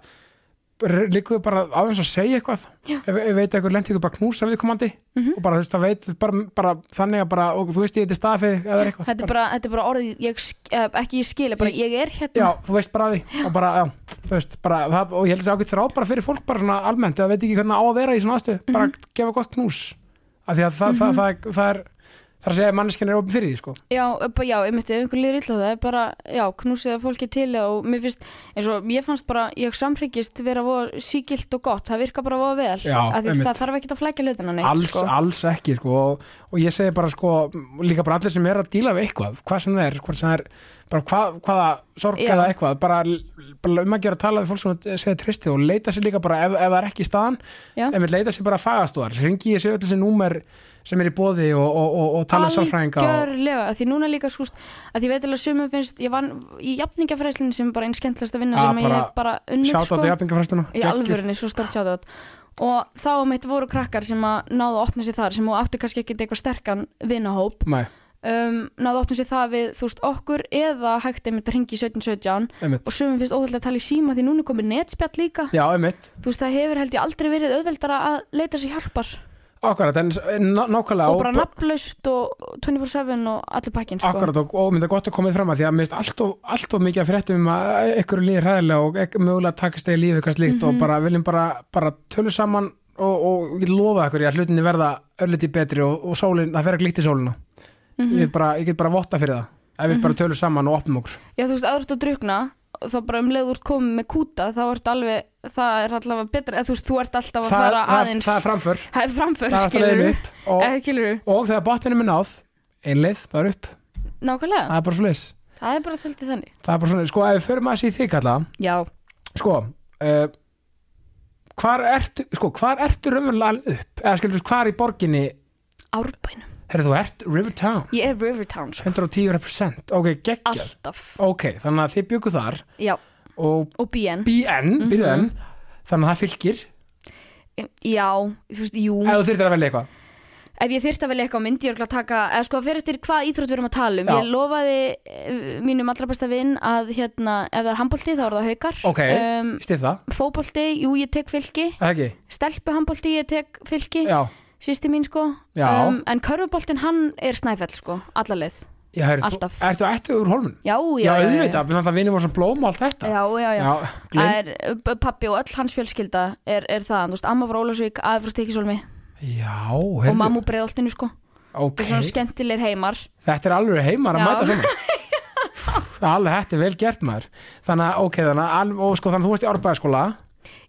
líka bara á þess að segja eitthvað Já. ef, ef veit eitthvað lent ykkur bara knúsa viðkomandi Mhm. og bara veist það veit bara, bara þannig að bara, og þú veist ég þetta er eitthvað þetta, er bara, þetta er bara orðið, ég, eh, ekki ég skili bara, ég er hérna já, þú veist bara því og bara, veist, bara það, og ég held að það ágætt ráð bara fyrir fólk bara svona almennt eða veit ekki hvernig á að vera í svona aðstöð bara Mhm. gefa gott knús af því að það, það, það, það, það er það er að segja að manneskjan er opið fyrir því, sko. Já, já, einmitt, ef einhver líður illa það er bara, já, knúsið að fólki til og mér finnst, eins og ég fannst bara ég samhryggist vera sígilt og gott það virka bara voða vel, Já, af því það þarf ekki að flækja hlutina neitt, alls, sko. alls ekki sko og, og ég segi bara sko líka bara allir sem er að díla við eitthvað hvað sem það er, hvort sem það er bara hvað, hvaða sorg Já. eða eitthvað bara, bara um að gera að tala við fólk sem segir tristi og leita sér líka bara ef, ef það er ekki í staðan Já. ef við leita sér bara fagastóðar ringi ég sér öll þessi númer sem er í bóði og, og, og, og tala um sálfræðinga og, Algjörlega, því núna líka skúst að því veit alveg sumum finnst, ég vann í jafningafræslinu sem er bara einn skemmtilegast að vinna Já, sem ég hef bara unnið sko, í alvörinni svo stort sjátt og þá mitt voru krakkar sem að náðu að opna sér þar sem þú áttu kannski ekki eitthvað sterkan vinahóp. Nei, um, náðu opnum sér það við, þú veist, okkur eða hægt einmitt að ringi 1717 einmitt. Og sumum finnst óþægilega að tala í síma því núna er komið netspjall líka. Já, einmitt, þú veist, það hefur held ég aldrei verið auðveldara að leita sér hjálpar. Akkurat, en nákvæmlega og bara nafnlaust og 24-7 og allir pakkin sko. Akkurat og, og mynda gott að komið fram að því að mér finnst allt of mikið að fréttum um að ykkur líður hræðilega og ek, mögulega takast eða lífið eitthvað slíkt Mhm. og bara viljum bara, bara tölu saman og, og ég lofa ykkur að hlutinni verða örliti betri og, og sólin, það fer að glíti sólina mm ég, get bara, ég get bara votta fyrir það. Ef við Mhm. bara tölum saman og opnum okkur. Já, þú veist, aðra ert að drukna þá bara um leið úr komið með kúta þá ert alveg, það er allavega betra þú veist, þú ert alltaf að það, fara aðeins. það er framför, það er framför, það alltaf skilur upp og, og þegar botninum er náð einleið, það er upp, nákvæmlega, það er bara svoleiðis. Það er bara þildið þannig. Það er bara svona, sko ef við förum að sé þig kalla. Já, sko uh, hvar ertu sko, hvar ertu raunverulega upp? Eða skilur, hvar í borginni árbænum herrðu þú ert Rivertown Ég er Rivertown, sko, 110% ok, geggjör alltaf. Ok, þannig að þið byggu þar. Já, og og BN BN, Mhm. byrðan þannig að það fylgir, Já, þú veist, jú. Ef þú þurftir að velja eitthvað. Ef ég þyrfti að velja eitthvað myndi ég örugglega taka eða sko fyrir eftir hvað íþrótt við erum að tala um. Já. Ég lofaði eh, mínum allra besta vinn að hérna, ef það er handbolti þá er það haukar. Ok. um, stið það, Fótbolti, jú ég tek fylki eða ekki? Stelpu handbolti ég tek fylki já, Sýsti mín sko. Um, En körfuboltin hann er snæfell sko Alla leið. Já þú, alltaf. ertu ættu úr holmun Já, já, já, auðvitað, við náttúrulega vinum voru svo blóm og allt þetta. Já, já, já. já er pappi og öll hans fjölskylda er, er það, veist, amma frá Ólasvík, aði frá Stikisólmi já, og heyrðu, mamma úr breiðoltinu sko. Ok. Þetta er svona skemmtilegir heimar. Þetta er alveg heimar að mæta er alveg þetta er vel gert maður. Þannig að, ok, þannig að, og sko þannig að þú varst í árbæðaskóla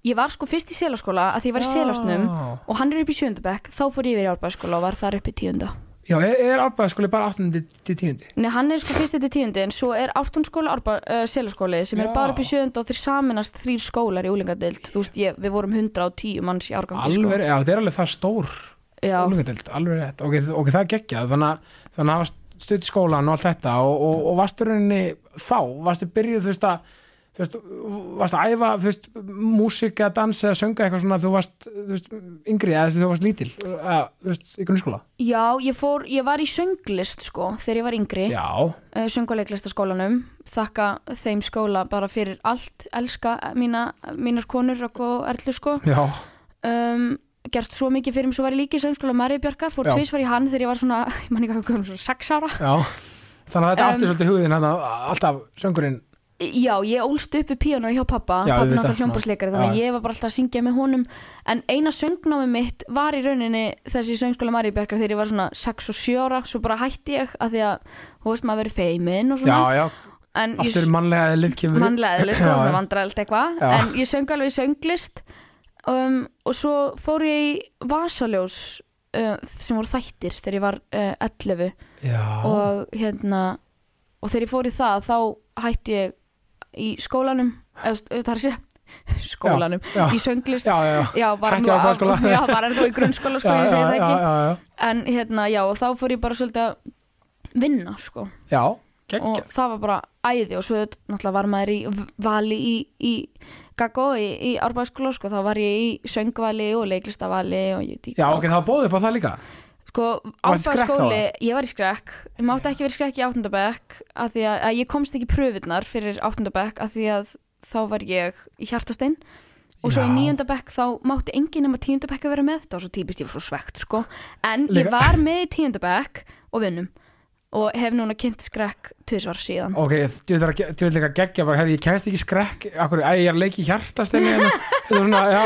Ég var sko fyrst í selaskóla að því ég var í selasnum og hann er upp í sjöndabekk, þá fór ég yfir í árbæðaskóla og var þar upp í tíunda. Já, er, er árbæðaskóli bara 8. til 10. Nei, hann er sko fyrst til tíundi en svo er ártónskóla uh, selaskóli sem er Já. bara upp í sjönda og þeir saminast þrýr skólar í úlingadeild. Þú veist, ég, við vorum 110 manns í árgangi sko. Alveg, já, þetta er alveg það stór Já, Alveg, rétt, ok, ok, það er geggjað Þannig þannig að í skólan og allt þetta og, og, og varstu rauninni þá, varstu byrjuð, þú veist að þú veist, varst að æfa þú veist, músík eða dansa sönga eitthvað svona þú varst, þú veist, yngri eða þú varst lítil, eða, þú veist, í grunnskóla já ég, fór, ég var í sönglist sko þegar ég var yngri, uh, söngvaleiklastaskólanum. Þakka þeim skóla bara fyrir allt, elska mína, mínar konur og erlu sko. um, gert svo mikið fyrir mig svo var ég líka í söngskóla Marja Bjarkar, fór Já. tvisvar í hann þegar ég var svona, ég man ekki hvað komum svona sex ára já Þannig að þetta Um, alltaf Já, ég ólst upp við píano hjá pappa Já, pappa auðvitað, náttúrulega hljómbúrsleikari þannig að Já. ég var bara alltaf að syngja með honum. En eina söngnámi mitt var í rauninni þessi söngskóla Marja Bjarkar þegar ég var svona 6 og 7 ára svo bara hætti ég að því að þú veist maður verið feimin og Já, svona. Já, en ég aftur mannlega eða kemur mannlega eða sko, Já, svona já. vandræðilt eitthvað. Já. en ég söng alveg sönglist. Um, og svo fór ég í Vasaljós uh, sem voru þættir þegar ég var uh, 11 Já, og hérna og þegar ég fór í það þá hætti ég í skólanum það er að segja skólanum, já, í sönglist. Já, já, já. já, bara Hætti nú á af- grunnskóla. já, bara er þú í grunnskóla sko, ég segi það já, ekki. já, já, en hérna, já, og þá fór ég bara svolítið að vinna, sko. Já, og geggjað það var bara æði og svo náttúrulega var maður í vali í, í Gaggo í, í árbæðskóla, sko, þá var ég í söngvali og leiklistavali og ég ekki Já, ok, það var bóðið upp á það líka Sko, ábæðaskóli, ég var í skrekk. Ég mátti ekki verið skrekk í áttundabæk af því að, að ég komst ekki pröfurnar fyrir áttundabæk af því að þá var ég í hjartastein. Og svo Já. í níundabæk þá mátti enginn nema tíundabæk að vera með, það var svo típist ég var svo svegt sko, en Líka- ég var með í tíundabæk og vinnum. Og hef núna kynnt skrekk tvisvar síðan. Ok, þú veit líka geggja bara, hefði ég kæst ekki skrekk. Akkur, æ, ég er að leiki hjartastenni en Þetta er svona, já,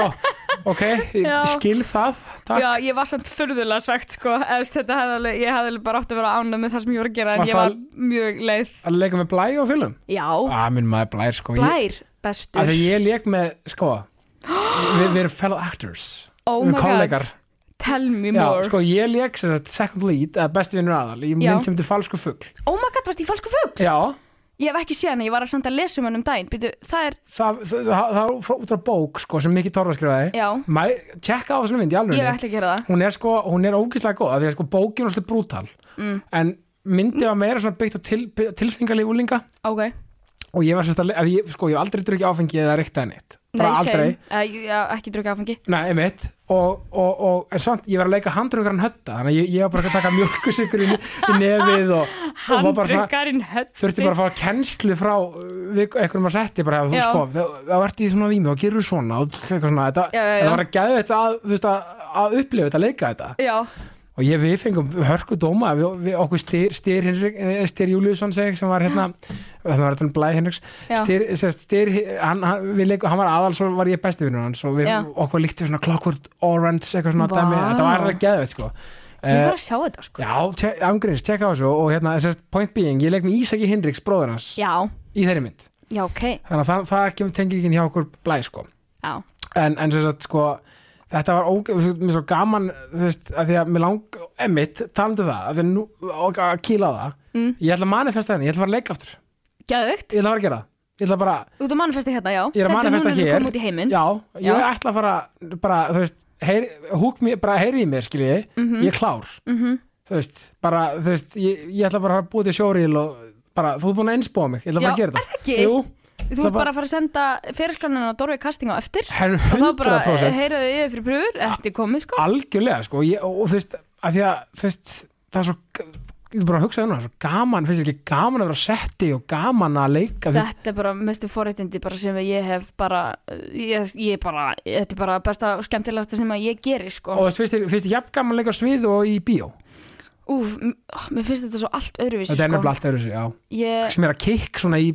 ok ég Já. skil það, takk. Já, ég var samt furðulega svegt sko. Eðst, þetta hefði ég hefði bara átt að vera ánað með það sem ég var að gera en Varstu ég var mjög leið. Að leika með blæ á fylgum Já, minn maður blær, sko. Ég, blær, bestur. Þegar ég leik með, sko Við, við erum fellow actors. Oh my god, tell me Já, more. sko, ég leik second lead besti vinnur aðal. Í Já. mynd sem þetta falsku fugg Oh my god, varst í falsku fugg? Já, Ég hef ekki séð hana, ég var að samt að lesa um hann um daginn. Býtu, það er, það, það, það, það er frá- út frá bók, sko, sem Mikki Torfa skrifaði. Já, Mæ, tjekka á þessum mynd í alveg ég ætla að gera það. Hún er sko, hún er ógíslega góð af því að sko bókin er svolítið brútal. Mm, en myndi var meira svona byggt á til, tilfinningarlíf úlinga Ok, og ég var sérst að, ég, sko, ég hef aldrei drukkið áfengi eða reyktaði neitt. Bara nei, aldrei, same uh, Já, ekki drukja áfengi. Nei, einmitt og, og, og en samt, ég var að leika handrungaran hötta þannig að ég, ég var bara að taka mjölkusikur í, í nefið og, Handryggarinn hötti þurfti bara að fá kennslu frá einhverjum að setti bara, þú Já. sko, þá- ert í svona vími og gerur svona og eitthvað svona, þetta, Já, já, já. þetta var að geða þetta að, að, að upplifa þetta, að leika þetta Já, og ég, við fengum hörku dóma við, við okkur styr, styr, eh, styr Júliusson sem var hérna það var þetta blæði Henriks styr, sérst, styr, hann, hann, leikum, hann var aðal svo var ég besti vinnur hans og okkur líkti svona Clockwork Orange eitthvað svona dæmi, þetta var alveg geðveit sko. Ég Eh, þarf að sjá þetta sko. Já, ángriðis, tjekka á þessu og hérna, sérst, point being, ég leik með Ísaki hans Já, í þeirri mynd. Já, ok. Þannig að það, það kemur tengingin hjá okkur blæ sko. Já, en, en sagt sko þetta var ógæð, mér svo gaman þú veist, að því að mér lang emitt, talandu það, að því að nú að kýla það, Mm. ég ætla að manifesta henni ég ætla að fara að leika aftur, geðvögt ég ætla að fara að gera ég ætla bara, Út á manifesti hérna, já Ég er að manifesta hér. að já, ég Já. ætla að fara bara, þú veist, heyr, húk mér bara heyri í mér, skilji, Mhm. ég er klár Mhm. þú veist, bara, þú veist ég, ég ætla bara að búið til sjóriðil og bara, þú ert búin að einspóa mig, ég ætla bara Já, að gera það þú ert bara- að fara að senda fyrirsklaninu á Dorfi casting á eftir henn og þá bara 100% heyraðu yfir fyrir pröfur er komið sko. Algjörlega sko. Ég, og, og þú veist, að því að þú veist, það er svo ég er bara að hugsa um það, það er svo gaman finnst ekki gaman að vera setti og gaman að leika Þetta er bara mestu forréttindi bara sem ég hef bara ég, ég bara, þetta er bara besta og skemmtilegasta sem ég geri sko. Og finnst þér jafn gaman að leika svið og í bíó? Úf, mér finnst þetta svo allt öðruvísi þetta er sko. nefnilega allt öðru sig, já. Ég, sem er að kikk svona í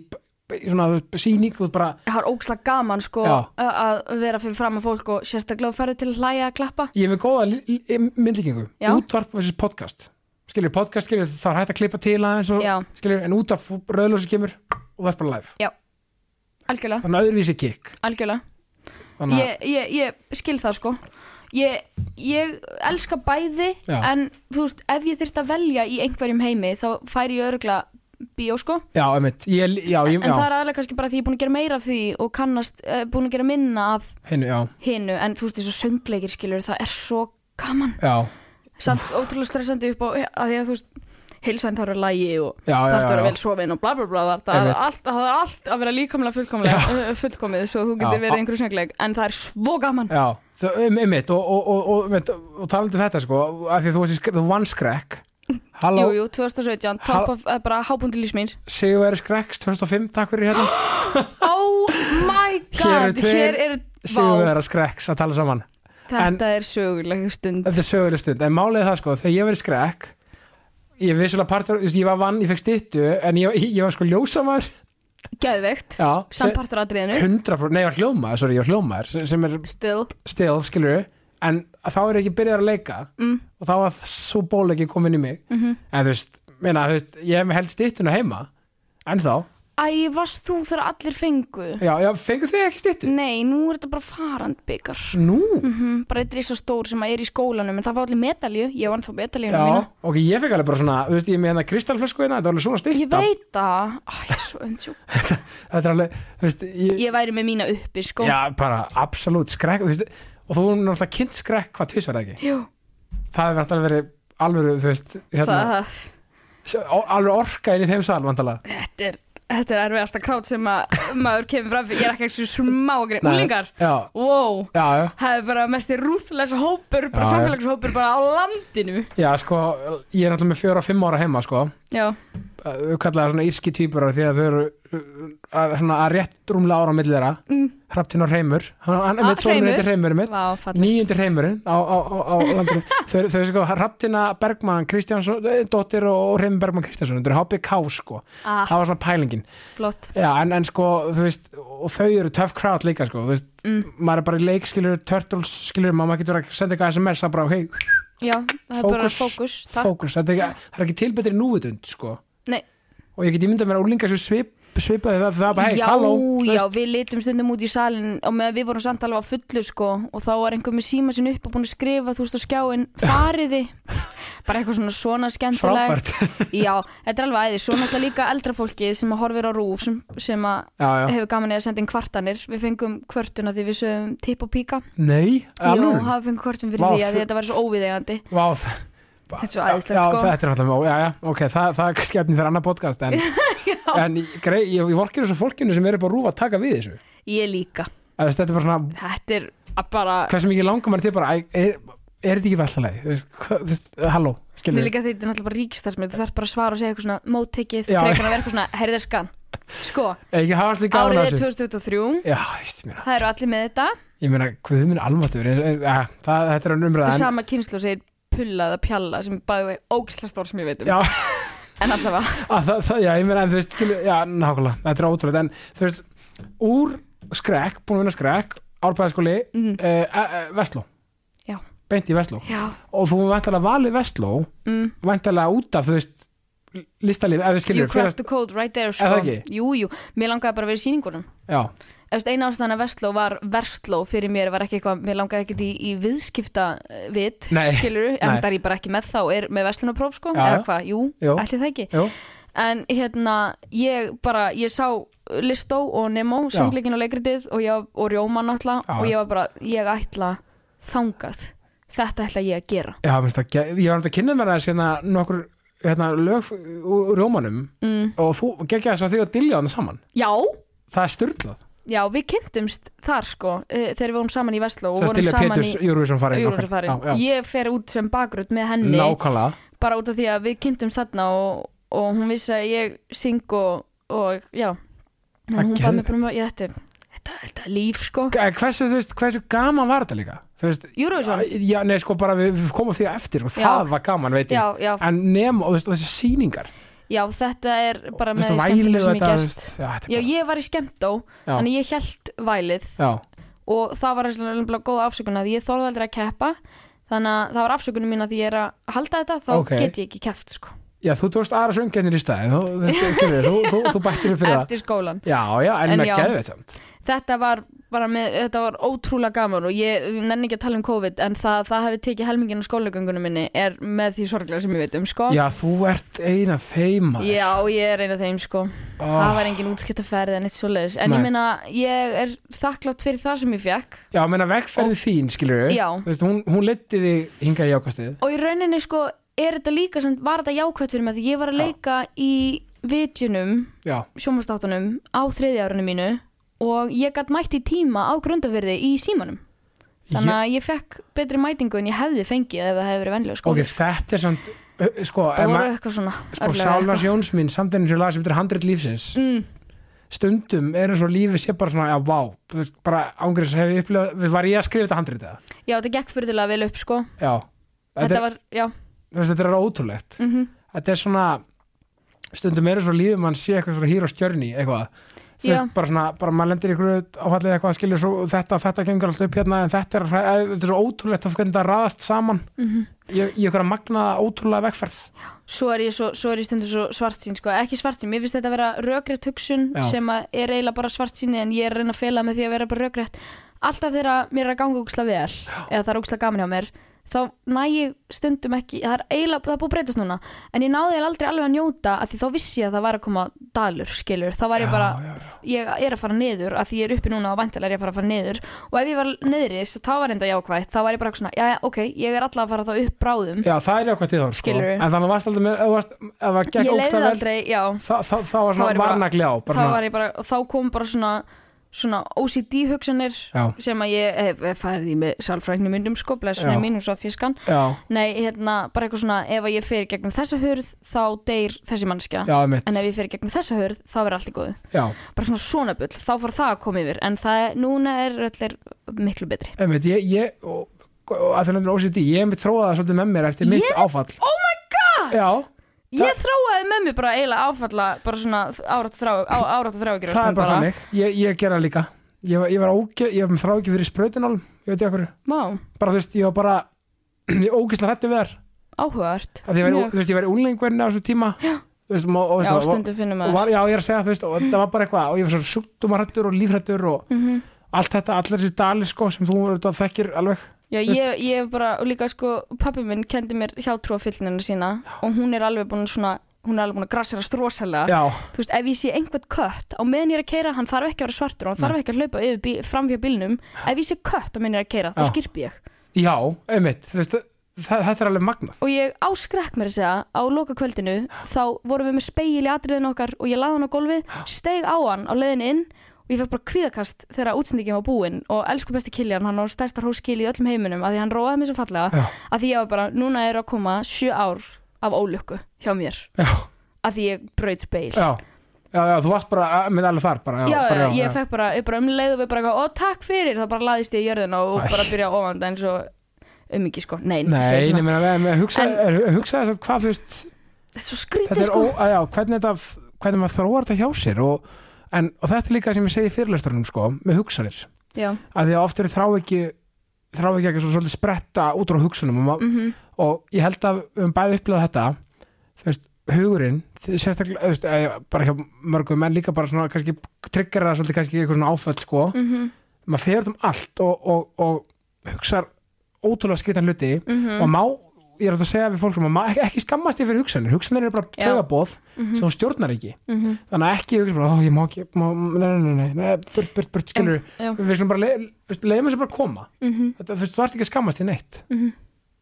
svona veist bara ég har ókslega gaman sko Já. að að vera fyrir fram að fólk og sérstaklega ferðu til að hlæja að klappa. Ég er með góða li- myndlíkingu. Útvarp versus podcast. Skilur, podcast skilur, þá er hægt að klippa til aðeins og, Já, skilur, en útvarp rauðlósi kemur og það er bara live. Algjörlega, þannig að öðruvísi kikk algjörlega. Að, ég, ég, ég skil það sko. Ég, ég elska bæði Já. en þú veist, ef ég þyrft að velja í einhverjum heimi þá færi ég örugla bíó sko. Já, einmitt. Ég, já, ég, en það já, er aðlega kannski bara því ég er búin að gera meira af því og kannast, uh, búin að gera minna af hinu, já, hinu, en þú veist þessu söngleikir skilur, það er svo gaman. Já. Samt ótrúlega stressandi upp á að því að þú veist heilsæn þarf að lægi og já, það já, er að vera já, vel sofin og bla bla bla það er Einmitt. allt, það er allt að vera líkamlega fullkomlega, uh, fullkomið svo þú getur Já. verið í einhverju söngleik en það er svo gaman. Já, þú, um, einmitt og, og, og, og, einmitt, og talandi um þetta sko af því að þú varst í skrekk, þú vann skrekk Halló, Jú, jú, 2017, top of, uh, bara hábúndi lífsmíns Sigurveri Skrekks 2005, takk fyrir hérna. Oh my Hér eru god, tveir hér eru Vá, Sigurveri Skrekks að tala saman. Þetta er söguleg stund. Þetta er söguleg stund, en málið er það sko þegar ég verið skrekk ég vissulega partur, þú veist, ég var vann, ég fekk styttu en ég, ég var sko ljósamaður. Geðveikt, Já, sem- sampartur aðriðinu 100%, nei ég var hljómaður, sorry, ég var hljómaður sem, sem er Still. still, skilur en þá er ég ekki byrjað að leika. Mm, og þá var svo ból ekki komin í mig. Mm en þú veist, meina, þú veist ég hef held styttuna heima en þá, Æ, varst þú þegar allir fengu? já, já, fengu þið ekki styttu? Nei, nú er þetta bara farand byggar Nú, mm Bara eitt risa stór sem að er í skólanum en það var allir medalju, ég vann þá medaljuna já, mína. ok, ég fekk alveg bara svona þú veist, ég með hérna kristalflösku hérna, þetta er alveg svona Ég stytta veit það, Æ, ég er svo öndjú þetta er alveg, þú veist, ég, Ég væri með mína uppi, sko. Já, bara absolutt skrekk, þú veist, og þú er náttúrulega kynnt skrekk hvað tvisvar ekki, Jú, það hefur náttúrulega verið alveg, þú veist, hérna, alveg orka inn í þeim sal, vantala þetta er Þetta er erfiðasta krát sem að maður kemur fram fyrir, ég er ekki ekki smá að greið, úlingar, wow, já, já, það er bara mest rúðles hópur, bara samfélagshópur bara á landinu. já, sko ég er náttúrulega með fjóra og fimm ára heima, sko. Já, kallaða svona írski týpurar því að þau eru uh, að, svona, að rétt rúmlega ára á milli þeirra. Mm, Hraftin og Hreimur. Hann, er Ah, mitt, sonur Hreimur. heitir Hreimur mitt vá, fallið. nýjundi Hreimurinn á, á, á, á landinu. Þau, þau sko Hraftina Bergman Kristjánsson, eh, dóttir og Hreimur Bergman Kristjánsson. Þetta er HBK sko, Ah, það var svona pælingin. Já, en, en sko, þú veist og þau eru tough crowd líka sko, þú veist Mm, maður er bara í leik, skilur, turtles, skilur maður getur að senda eitthvað SMS, það bara, hei, já, það er bara Fókus. fókus, er það er ekki tilbetri núvitund, sko Nei. og ég get ímyndað mér að úlingar sem svip, svipaði það, það bara, hei, já, halló já, veist. við litum stundum út í salin og með við vorum samt alveg á fullu sko og þá var einhver með síma sinni upp og búin að skrifa þú veist á skjáin, fariði. Bara eitthvað svona svona skemmtilegt frábært. Já, þetta er alveg æði, svo náttúrulega líka eldra fólki sem að horfir á rúf sem, sem að já, já. hefur gaman senda inn kvartanir. Við fengum kvörtuna því við sögum tipp og píka Nei, Jú, alveg? hafa fengum kvörtun fyrir Vá, því að þetta var svo óviðegandi Vá, þ- Þetta er svo æðislegt, já, sko. þetta er náttúrulega, já, já, ok, það, það er skefni fyrir annar podcast en, en grei, ég, ég vorkir þessu fólkinu sem eru bara rúfa að taka við þessu. Ég líka, þetta er bara svona, þetta er að bara hversu mikið langar maður til bara er, er þetta ekki vellaleg þú veist, hvað- þú veist, halló Mér líka þetta er náttúrulega bara ríkistarfsmið þú þarf bara að svara og segja eitthvað svona móttekið Já. frekar að vera eitthvað svona, heyrðu skan sko, er ekki hafa allir gaman árið að er þessu 2023 já, það eru allir með þetta. Ég meina, hvað þau minna almatur er, er, það, þetta er þetta hann er umræðan sama kynslu og segir pulla eða pjalla sem bæði vegi ógisla stór sem ég veit um. Já, en allavega, að, já, ég meina, en þú veist skilur, já, nákvæmlega, þetta er ótrúlega en þú veist, úr skrekk búin að vinna skrekk, árbæðaskóli mm, uh, uh, Vestló. Já. beint í Vestló. Já. Og þú væntalega valið Vestló mm, væntalega út af, þú veist listalíf, ef þú you skilur cracked the code right there sko. jú, jú, mér langaði bara að vera í sýningunum. Já, eina ástæðan að Vestló var Vestló fyrir mér var ekki eitthvað, mér langaði ekkert í, í viðskipta uh, vit, Nei, skilur nei. en það er ég bara ekki með þá, er með Vestlunarpróf sko, eða hvað, jú, Jú. ætli það ekki. Jú, en hérna, ég bara ég sá Listó og Nemo söngleikin og leikritið og, ég, og Rjóma náttúrulega og ég var bara, ég ætla þangað, þetta ætla ég að gera. Já, minnst ég var náttúrulega að kynna mér þess hérna nokkur hérna, lög úr rjómanum mm. og þú geggja þess að því að dilja hann saman? Já, það er styrlað, já, við kynntumst þar sko, uh, þegar við vorum saman í Vestló og vorum saman Péturs í Júruvísson farin ég fer út sem bakgrunn með henni. Nákvæmlega. Bara út af því að við kynntumst þarna og, og hún vissi að ég syng og, og já. En hún bað mig bara um að ég, þetta, þetta, þetta er líf sko. Eh, hversu, veist, hversu gaman var þetta líka? Júrússon, já, nei, sko bara við, við komum því á eftir sko, það var gaman, veit ég. En nefn, og þessi sýningar já, þetta er bara með því skemmtilega sem ég gert. já, þetta Já, bara- ég var í skemmtó, já, þannig ég held vælið. Já, og það var eitthvað góð afsökun að ég þorði aldrei að keppa. Þannig að það var afsökunum mín að ég er að halda þetta þá Ok. get ég ekki keppt sko, já, þú tókst aðra söngjarnir í stæði þú, þú, þú, þú, bættir upp fyrir það eftir skólan já, já, en, En þetta var bara með, þetta var ótrúlega gaman og ég ég nenni ekki að tala um COVID en það, það hefði tekið helmingin á skólagöngunum minni er með því sorglega sem ég veit um sko. Já, þú ert eina þeim maður. Já, ég er eina þeim sko. Ó, það var engin útskiptaferð en eitt svoleiðis. En Nei. ég meina, ég er þakklátt fyrir það sem ég fekk já, meina vegferðin þín, skilur Já. veist, hún, hún leti þig hingað í ákastið og í rauninni sko er þetta líka sem var þetta jákvæmt fyrir mig? Því ég var að leika í vitjunum, sjómanstáttunum á þriðja árinu mínu og ég gætt mætt í tíma á grundafyrði í símanum. Þannig að ég fekk betri mætingu en ég hefði fengið ef það hefði verið venlega ok, skóli þetta er samt sko, það voru eitthvað svona sko örlög Sálars eitthvað. Jóns mín samtæðin sem las eftir handrið lífsins. Mm, stundum er eins og lífið sé bara svona, já, vá bara ángriðs hef ég upplifað var ég að skrifa þetta handrið það? já, þetta gekk fyrirlega vel upp sko. Já, þetta, þetta er, var, já. Þetta er ótrúlegt. Mm þetta er svona stundum er eins og lífið mann sé eitthvað svona hero's journey eitthvað þú Já. veist, bara svona, bara maður lendir í ykkur áfallið eitthvað, skilur svo þetta, þetta gengur alltaf upp hérna en þetta er, eh, þetta er svo ótrúlegt að hvernig þetta raðast saman mhm. ég, ég ykkur að magna ótrúlega vegferð svo er ég, svo, svo er ég stundum svo svartsýn sko. ekki svartsýn, mér finnst þetta að vera rökrétt hugsun Já. sem að er eiginlega bara svartsýni en ég er að reyna að fela með því að vera bara rökrétt alltaf þegar mér er að ganga úksla vel eða það er úksla gaman hjá mér þá næ ég stundum ekki það er eiginlega, það er búið að breytast núna en ég náði eiginlega aldrei alveg að njóta að því þá vissi ég að það var að koma dalur skilur, þá var ég bara já, já. ég er að fara niður, að því ég er uppi núna og væntalega er ég að fara að fara niður. Og ef ég var niðri, þá var enda jákvætt þá var ég bara eitthvað svona, já, já, ok, ég er alltaf að fara þá upp bráðum. Já, það er jákvæmt í þá, sko. Skilurðu? en þannig varst alltaf með, ef þú varst- ef það gekk ég leiði ógstlega vel aldrei, já. þá, þá, þá var Þá var svona ég bara- varnagli á bara þá svona- var ég bara, og þá kom bara svona svona OCD hugsanir Já, sem að ég hef, farið í með sálfræknum myndum sko, blessunni Já. mín og svo fiskan. Já, nei, hérna, bara eitthvað svona ef að ég fer gegnum þessa hurð, þá deyr þessi mannskja, en ef ég fer gegnum þessa hurð þá verður allt í góðu, bara svona svona bull þá fór það að koma yfir, en það er, núna er öllir miklu betri. Einmitt, ég, ég og, og að það er OCD, ég hef mitt þróað það svolítið með mér eftir mitt áfall. Oh my god, Já, ég þróaði með mér bara eiginlega áfalla, bara svona árat þrá, á, árat þrá það er bara þannig. Ég, ég gera líka. Ég ég var, óge, ég var þrá ekki fyrir sprautinálum Ég veit ég okkur Bara þú veist, ég var bara Ég ógislega hættu við var, Mjög. Þú veist, ég var úlengverðin á þessu tíma. Já. Veist, og, og, Já, og, stundum finnum maður var, Já, ég er að segja, þú veist, og það var bara eitthvað Og ég var svo sjúkdómarættur og lífrættur Og Mhm. allt þetta, allir þessi dalir sko Sem þú auðvitað þekkir alveg Já, ég, ég bara, líka sko, pappi minn kendi mér hjátrú á fyllunina sína og hún er alveg búin svona, hún er alveg búin að grassera strósalega. Já, Þú veist, ef ég sé einhvern kött á meðan ég er að keira, hann þarf ekki að vera svartur og hann þarf ekki að hlaupa yfir bíl, framfjá bílnum. Ef ég sé kött á meðan ég er að keira, þá Já. skirpi ég. já, einmitt Þú veist, þetta er alveg magnað Og ég áskrekk mér að segja, á loka kvöldinu, þá vorum við með speil í atriðinu okkar og ég laði hann á gólfið, steig á hann á leiðin inn og ég fekk bara kvíðakast þegar útsendingin var búin og elsku besti Kiljan, hann á stærsta hróskil í öllum heiminum að því hann róaði mér svo fallega Já. að því ég var bara, núna er að koma sjö ár af ólukku hjá mér. Já, að því ég braut speil. Já, já, já þú varst bara að- með alveg þar bara, já, já, bara, ég fekk bara, ég bara um leiðu við bara eitthvað, ó takk fyrir, það bara laðist ég í jörðina og Æ. bara byrja að ofanda eins og um ekki sko, nei, Nei, ég meina, við- við hugsa, En- er, hugsa þess að hvað þú veist þetta er þetta er sko. ó, að, já, hvernig þetta hvernig maður þróar þetta hjá sér og, en, og þetta er líka sem ég segi í fyrirlesturinn sko, með hugsanir, já, að því að oft eru þrá ekki þrá ekki ekki svo svolítið spretta út frá hugsunum og, ma- mhm, og ég held að við höfum bæði upplifað þetta veist, hugurinn sérstaklega, veist, eh, bara hjá mörgum menn líka bara svona, kannski tryggar það svolítið kannski eitthvað svona áföll, sko. Mhm, maður fer út um allt og, og, og hugsar ótrúlega skritan hluti mhm. og má, ég er að segja við fólk að má ekki, ekki skammast fyrir hugsanir, hugsanir eru bara Já. tögabóð mhm, sem hún stjórnar ekki. Mhm, þannig að ekki hugsa bara, ó ég má ekki má, nei, nei, nei, nei, nei, burt, burt, burt, skilur já, við skulum bara, leiðum bara að koma. Mhm, þetta, þú veist, þú ert ekki að skammast í neitt. Mhm.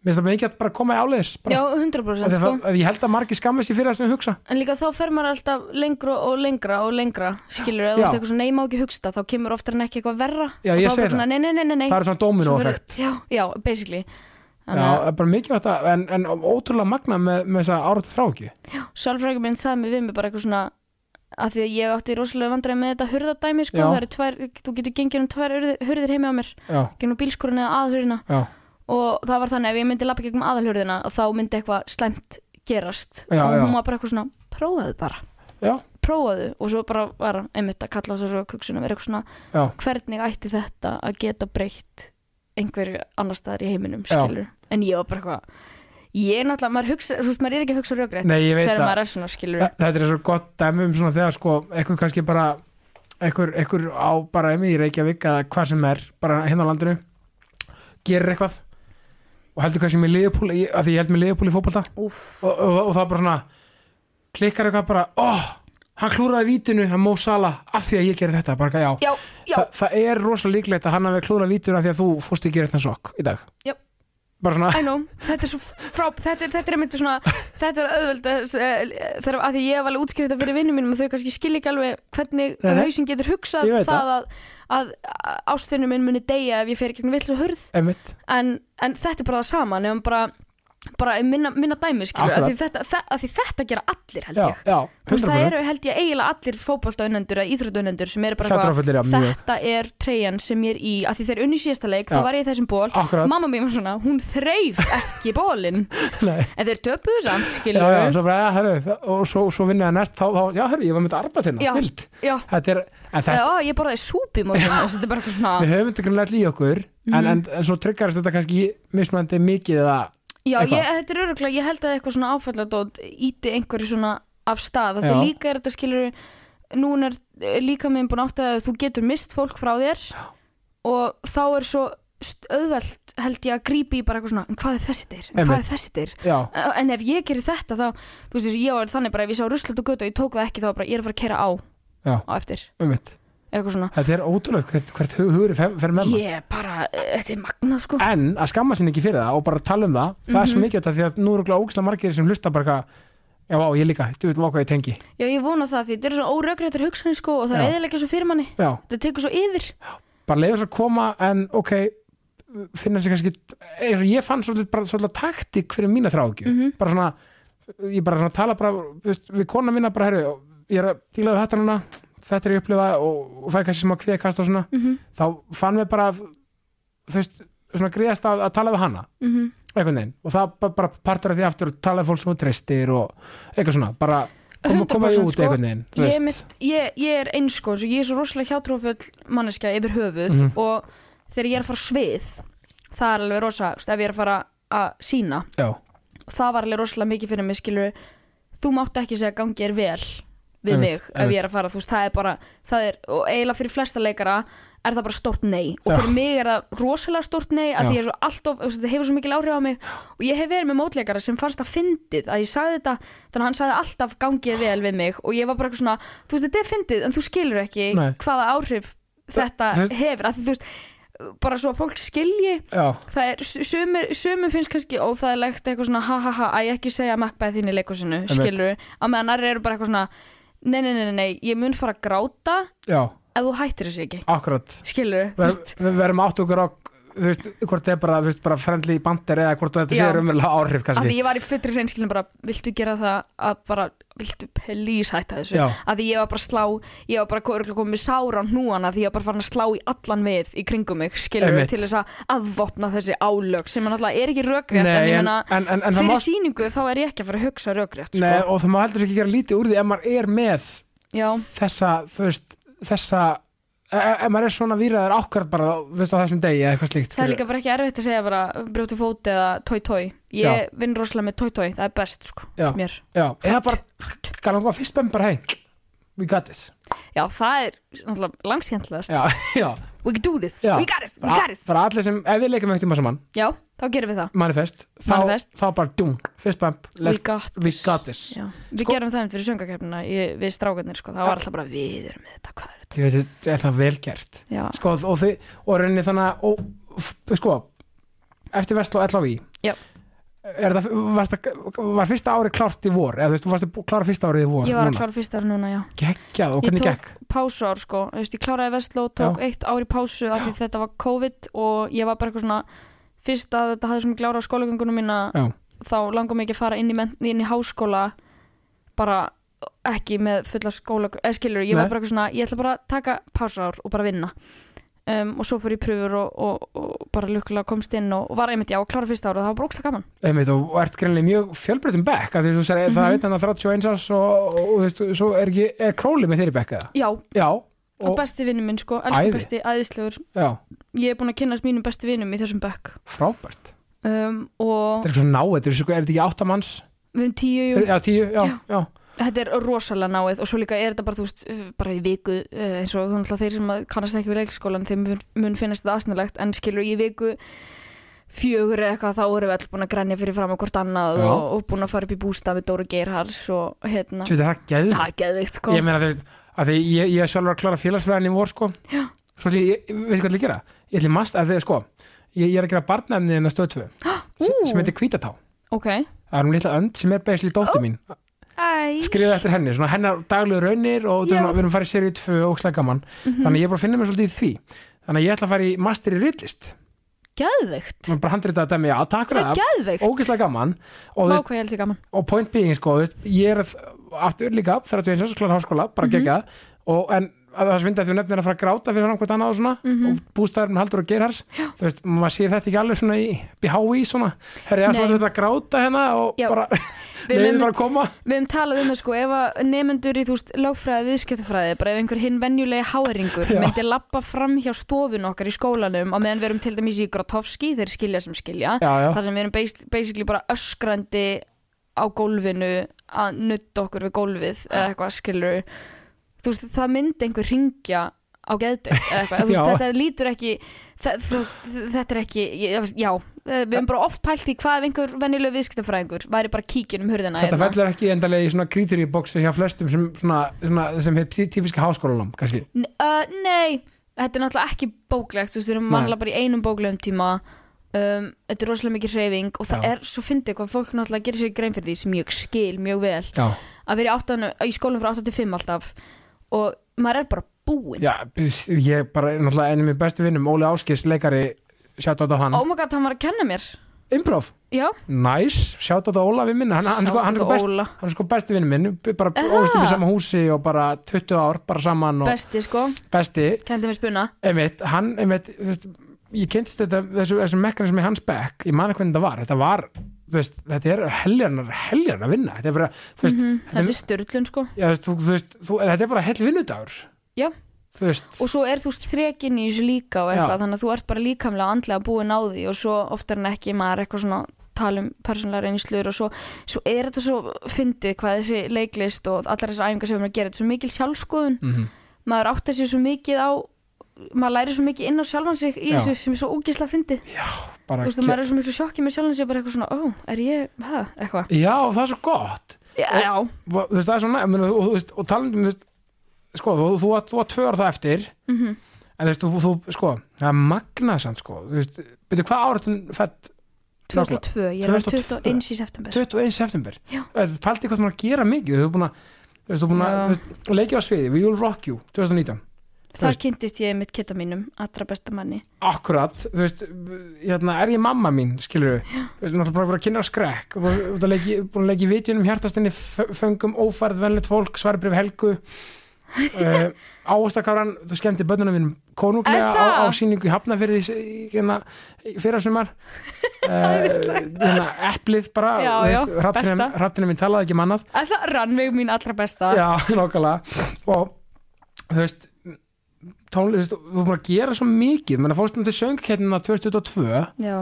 Mér finnst það mikið að bara koma í áleiðis já, bara, 100% Af því sko. að, að ég held að margir skammast í fyrir það sem ég hugsa. En líka þá fer maður alltaf lengra og lengra og lengra, skilur, eða þú Já. veist eitthvað svona, nei, má ekki hugsta, þá kemur oftar en ekki eitthvað verra. Já, ég segi bara nei. það er svona effekt Já, já, já, er bara mikið þetta en, en ótrúlega magna með, með þessa áratu þráki að sálfræðingum minn sagði mig við mig bara eitthvað svona, að því að ég átti rosalega vandræði með þetta hurðadæmi, sko, Já. það eru tvær, þú getur gengið um tvær hurðir, heimi á mér, já, gennum bílskurinn eða aðhurðina já, og það var þannig að ef ég myndi lappa gegnum aðalhurðina og þá myndi eitthvað slæmt gerast. Já, og já. hún var bara eitthvað svona, prófaðu bara. Já. Prófaðu. Og svo bara var einmitt að kalla þess að kuksun að já, að einhverju annar staðar í heiminum Já. skilur, en ég var bara eitthvað ég er náttúrulega, maður, hugsa, þú veist, maður er ekki að hugsa röggrætt þegar maður er svona skilur Þa- þetta er svo gott dæmi um svona þegar sko, eitthvað kannski bara eitthvað, eitthvað á bara emi í Reykjavík eða hvað sem er, bara hérna á landinu gerir eitthvað og heldur kannski með liðupúl að því ég held með liðupúl í fótbolta. Úf, og, og, og það bara svona klikkar eitthvað bara, óh hann klúraði vítinu, hann Mo Salah af því að ég gerir þetta, bara já, já, já, Þa, það er rosalega líklegt að hann hafi klúrað vítinu af því að þú fórst ekki gera þetta sokk í dag. Já. bara svona, know. Þetta er svo frá, þetta, þetta er einmitt svona þetta er auðvöld þegar að því ég hef alveg útskrift þetta fyrir vinnum mínum og þau kannski skilja ekki alveg hvernig Nei, hausinn getur hugsað það að, að ástfinnum minn muni deyja ef ég fer vill og hurð. Emitt en, en þetta er bara það sama nefnum bara, bara minna, minna dæmi skilur að því, þetta, að því þetta gera allir held já, ég. já, Þú veist, það 100% eru held ég eiginlega allir fótboltaunendur eða íþróttaunendur sem eru bara já, mjög. þetta er treyjan sem ég er í. Að því þeir unni síðasta leik, Já. þá var ég í þessum ból akkurat, mamma mín var svona, hún þreif ekki bólinn nei. En þeir töpuðu samt, já, skilur já, svo bara, ja, herru, og svo, svo vinna það næst þá, þá, já, herru, ég var hérna, Já. já, þetta er, en þetta, eða, ég borðaði súpi mótum þetta er bara eitthvað svona við höfum þetta grunlega í okkur en, Mhm. en, en svo tryggarast þetta kannski mismandi mikið eða, Já, ég, þetta er öruglega, ég held að eitthvað svona áfalladót íti einhverju svona af stað. Þegar líka er þetta skilur núna er er líka minn búin átt að þú getur mist fólk frá þér. Já. og þá er svo auðvelt held ég að grípi í bara eitthvað svona en hvað er þessi dyr, en hvað er Einmitt. þessi dyr? Já, en ef ég gerir þetta þá þú veist, ég var þannig bara ef ég sá ruslut og götu og ég tók það ekki þá bara ég er að fara að kera á Já. á eftir, mitt eitthvað svona þetta er ótrúlega hvert, hvert hug, hugur fer, með maður ég bara, eh, þetta er magnað sko. En að skamma sinni ekki fyrir það og bara tala um það það er svo Mhm. mikið þetta því að nú eru ógislega margir sem hlusta bara eitthvað, já, á, ég líka, þú veit hvað ég tengi. Já, ég vona það því þetta er svo órögrættur hugsanir sko og það er eðilega svo fyrir manni. Já, þetta tekur svo yfir. Bara leiður svo að koma en ok, finna sér kannski eins og ég fann svolítið, bara svolítið taktík fyrir mína þrákju Mhm. bara svona, ég bara svona tala bara veist, við kona mína bara, herru ég er að díla við þetta núna, þetta er ég að upplifa og, og fæ kannski smá kviðkast og svona mhm, þá fann við bara þú veist, svona gríðast að, að tala við hana. Mhm. Einhvern veginn. Og það ba- bara partur af því aftur að tala við fólk sem þú treystir og eitthvað svona, bara koma, koma 100% út sko. einhvern veginn ég, mitt, ég, ég er eins sko, svo ég er svo rosalega hjátrúfull manneskja yfir höfuð Mhm. og þegar ég er að fara svið það er alveg rosa, ef ég er að fara að sína, já, það var alveg rosalega mikið fyrir mig skilur, þú mátt ekki segja að gangi er vel við mig ef ég er að fara, þú veist, það er bara það er, og eiginlega fyrir flesta leikara er það bara stort nei. Og fyrir mig er það rosalega stort nei að því ég er svo alltof, það hefur svo mikil áhrif á mig. Og ég hef verið með mótleikara sem fannst það fyndið að ég sagði þetta, þannig að hann sagði alltaf gangið vel við mig. Og ég var bara eitthvað svona þú veist, þetta er fyndið en þú skilur ekki Nei. hvaða áhrif þetta veist- hefur, að því þú veist bara svo að fólk skilji já, það er, sumir, sumir finnst kannski óþægilegt eitthvað svona ha ha ha, að ég ekki segja Macbeth inn í leikusinu, skilur nei, nei, nei, nei, ég mun fara að gráta já, ef þú hættir þessu ekki. Akkurat. Skilur Ver, við verðum átt okkur á þú veist, hvort það er bara, veist, bara friendly bandir eða hvort þetta sé umverulega áhrif kannski. því ég var í fullri hreinskilin bara, viltu gera það að bara, viltu please hætta þessu? Já, að því ég var bara slá ég var bara komið sára á hnúana því ég var bara farin að slá í allan við í kringum mig skilur Einmitt. til þess að aðvopna þessi álög sem alltaf er ekki rökrétt en ég það fyrir má síningu þá er ég ekki að fara að hugsa rökrétt nei, sko. og það má heldur ekki gera lítið úr því ef maður er með já, þessa, þú veist, þessa ef maður er svona výraður ákvært bara, veist, á þessum degi eða eitthvað slíkt það er líka bara ekki erfitt að segja bara brjóti fót eða tói tói ég vinn rosalega með tói tói, það er best sko, Já. mér. Já, eða bara, gæla hann fyrst bæm bara hei we got this. Já, það er náttúrulega langskjentlegast já, já, we can do this, Já. we got this, we got this. bara allir sem, ef við leikum ekkert tíma saman. Já, þá gerum við það. Manifest, þá, Manifest. þá bara dum, fyrst bæm, we got we got this. Já, við Sko- gerum það fyrir söngakeppnina í- við strákarnir sko, það var alltaf bara við erum með þetta, hvað er þetta? ég veit, þetta er það vel gert. Já, sko, og þið, og rauninni þannig og, sko, eftir Vestló LHV Já. það, varst, var fyrsta ári klárt í vor, eða þú veist, þú varst að klára fyrsta árið í vor ég var að klára fyrsta ára núna, já. Geggjað, og Ég hvernig tók- gekk? Pásuár sko, þú veist, ég kláraði Vestló tók eitt ár í pásu af því þetta var COVID og ég var bara eitthvað svona fyrst að þetta hafði svona klára á skólagöngunum mína Já. þá langar mig ekki að fara inn í, men- inn í háskóla bara ekki með fulla skóla eða skilur, ég var Nei. bara eitthvað svona ég ætla bara að taka pásuár og bara vinna um, og svo fór ég pröfur og, og, og bara lukkulega komst inn og, og var einmitt já, klára fyrsta ára og það var bara ókslega gaman Einmitt, og ert greinlega mjög fjölbreytum bekk að því þú segir, það Mhm. er einn annar 31 árs og, þú veist, svo er ekki er króli með þeirri bekk eða? já, Já, og, besti vinnu minn sko, elsku besti, æðislegur já, ég er búin að kynast mínum bestu vinnum í þessum bekk frábært um, Þetta er svo náið, þetta er, svo- er þetta ekki áttamanns? við erum tíu jú. Já, tíu, já, já, Já. þetta er rosalega náið og svo líka er þetta bara, þú veist, bara í viku eh, eins og þú náttúrulega þeir sem að kannast ekki við leikskólan þeim mun, mun finnast þetta aðsnalegt en skilur í viku fjögur eða eitthvað þá erum við allir búin að grænja fyrir fram hvort annað Já. og, og búin að fara upp í bústað með Dóri Geirhals og hérna Svo þetta er það geð það er geðvikt sko Ég meina þú veist, að því ég, ég er sjálfur að klára félagsfræðin í vor sko Já. Svo ætli ég, veit hvað ég ætla að gera? Ég ætla í mast, að því sko Ég, ég er að gera barnefni en að stöð 2 Ú. sem heitir Kvítatá ok, Það er hún litla önd sem er beisli dóttir mín. Æ. Skrifa eftir henni, svona hennar daglegu raunir og svona, við erum að fara í 2 og slega gaman, Mhm. þannig að ég er bara að finna mér svolítið í því. Þannig að ég ætla að fara í master í ritlist. Geðvikt og bara handrita þetta með, já, takk fyrir það það. ógeðslega gaman. Og, Má veist, gaman. Og point being, sko, veist, ég er aftur líka, þegar þú eins og klára háskóla bara Mhm. mm -hmm. og en að það svinda að þú nefnir að fara að gráta fyrir hann hvort annað og svona, Mhm. og bústæður með haldur og gerhars, þú veist, maður sér þetta ekki alveg svona í BHI svona, herri, er Nei. svona þetta að gráta hérna og Já. bara, munum- bara að koma. Við hefum talað um það sko, ef að nefendur í þú veist, lögfræði, viðskiptafræði, bara ef einhver hinn venjulegi háeringur myndi lappa fram hjá stofun okkar í skólanum á meðan við erum til dæmis í Grotowski, þeir skilja sem skilja, já, þar sem við erum á gólfinu að nutta okkur við gólfið eða eitthvað skilur þú veist, það myndi einhver ringja á geðdeg eða eitthvað, veist, þetta lítur ekki þe- þú- þetta er ekki, já. Við hefum bara oft pælt í hvað ef einhver venjuleg viðskiptafræðingur væri bara kíkin um hurðina Þetta hérna. fellur ekki endalega í svona kríturíboksi hjá flestum sem, svona, svona, sem er tífiska háskólanum, kannski. N uh, Nei, þetta er náttúrulega ekki bóklegt þú veist, við erum vanlega bara í einum bóklegum tíma. Um, þetta er rosalega mikið hreyfing og það Já. er svo fyndið hvað fólk náttúrulega gerir sér grein fyrir því sem ég skil mjög vel. Já, að vera í, áttanu, í skólum frá 8 til 5 alltaf og maður er bara búinn. Já, ég bara, náttúrulega af mér bestu vinnum, Óli Áskis, leikari, sjátt á hann. Oh my god, hann var að kenna mér. Improv, Já, nice, sjátt á Óla við minna, hann, hann, sko, hann, er sko best, Óla. hann er sko besti vinnu minn, bara Aha. ólistum í sama húsi og bara 20 ár, bara saman og Besti sko, besti, kendi mér spuna. Einmitt, hann, einmitt, þú veist, ég kynntist þetta, þessu, þessu mekanismi hans bekk, ég man ekki hvernig þetta var, þetta var, veist, þetta er heljarnar, heljarnar vinna, þetta er bara, veist, Mhm, þetta er- Þetta er störlun sko já, veist, þú, þú þetta er bara hell vinnudagur. Já. Og svo er þú þrekin í þessu líka eitthvað, Já. þannig að þú ert bara líkamlega andlega búin á því og svo oftar en ekki maður eitthvað svona tala um persónlega reynslur og svo, svo er þetta svo fyndið hvað þessi leiklist og allar þessar æfingar sem við erum að gera, þetta er svo mikil sjálfskoðun mm maður átti sér svo mikið á maður læri svo mikið inn á sjálfan sig í Já. þessu sem er svo ógislega fyndið bara, þú veist, og maður er svo miklu sjokki með sjálfan sig bara eitthvað svona, ó, er ég, hæ, eitthvað já, það er svo gott. já, já, Og, þú veist, það er svo næ, og, og, og, og um, veist, sko, þú, þú, þú, var tvö ára það eftir, mhm en þú veist, þú, þú sko, það er magnað samt, sko, þú veist, byrju, hvað áratun fætt 2002, ég er 2002. 21 í september 21. september? Já. Paldi hvað maður að gera mikið, þú er veist, þú búin að leikja á sviði, We Will Rock You 2019, Veist- kynntist ég mitt kitta mínum, allra besta manni. Akkurat þú veist, hérna, er ég mamma mín skilur við, þú veist, náttúrulega bara, bara kynna á þú veist, búin að að leiki vitjunum hjartastinni, föngum, ófærð, venlegt fólk svarbrif helgu uh, ávastakáran, þú skemmti bönnunum mínum konunglega á, á síningu í Hafnafyrði í- hérna, í fyrra sumar uh, hérna, eplið bara Já, þú já, veist, hrattinu, besta. hrattinu mín talaði ekki mannað að Það rannveg mín allra besta? Já, nákvæmlega. Og þú veist tónlist, þú er búin að gera svo mikið. Menn að fórst til söngkeppnina 2022 Já.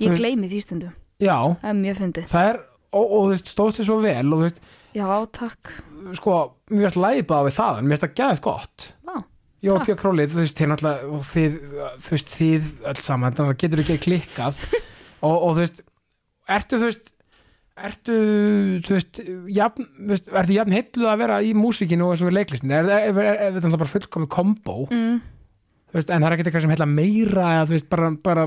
Ég gleymi því stundum já, Það er mjög fyndið. Það er og, og þú veist, stóðst þið svo vel og þú veist, Já, takk. sko, mér veist læpa á við það en mér veist að geðið gott. Vá, Jó, Takk. Pía Królið, þú veist, þið náttúrulega þið, þú veist, þið öll saman þannig að það getur ekki klikkað. Og, og þú veist, ertu þú veist ertu, þú veist, jafn, veist ertu jafn heilluð að vera í músíkinu og eins og í leiklistin? Er, þetta bara fullkomið kombo mm. veist, en það er ekkert eitthvað sem heilla meira eða þú veist, bara, bara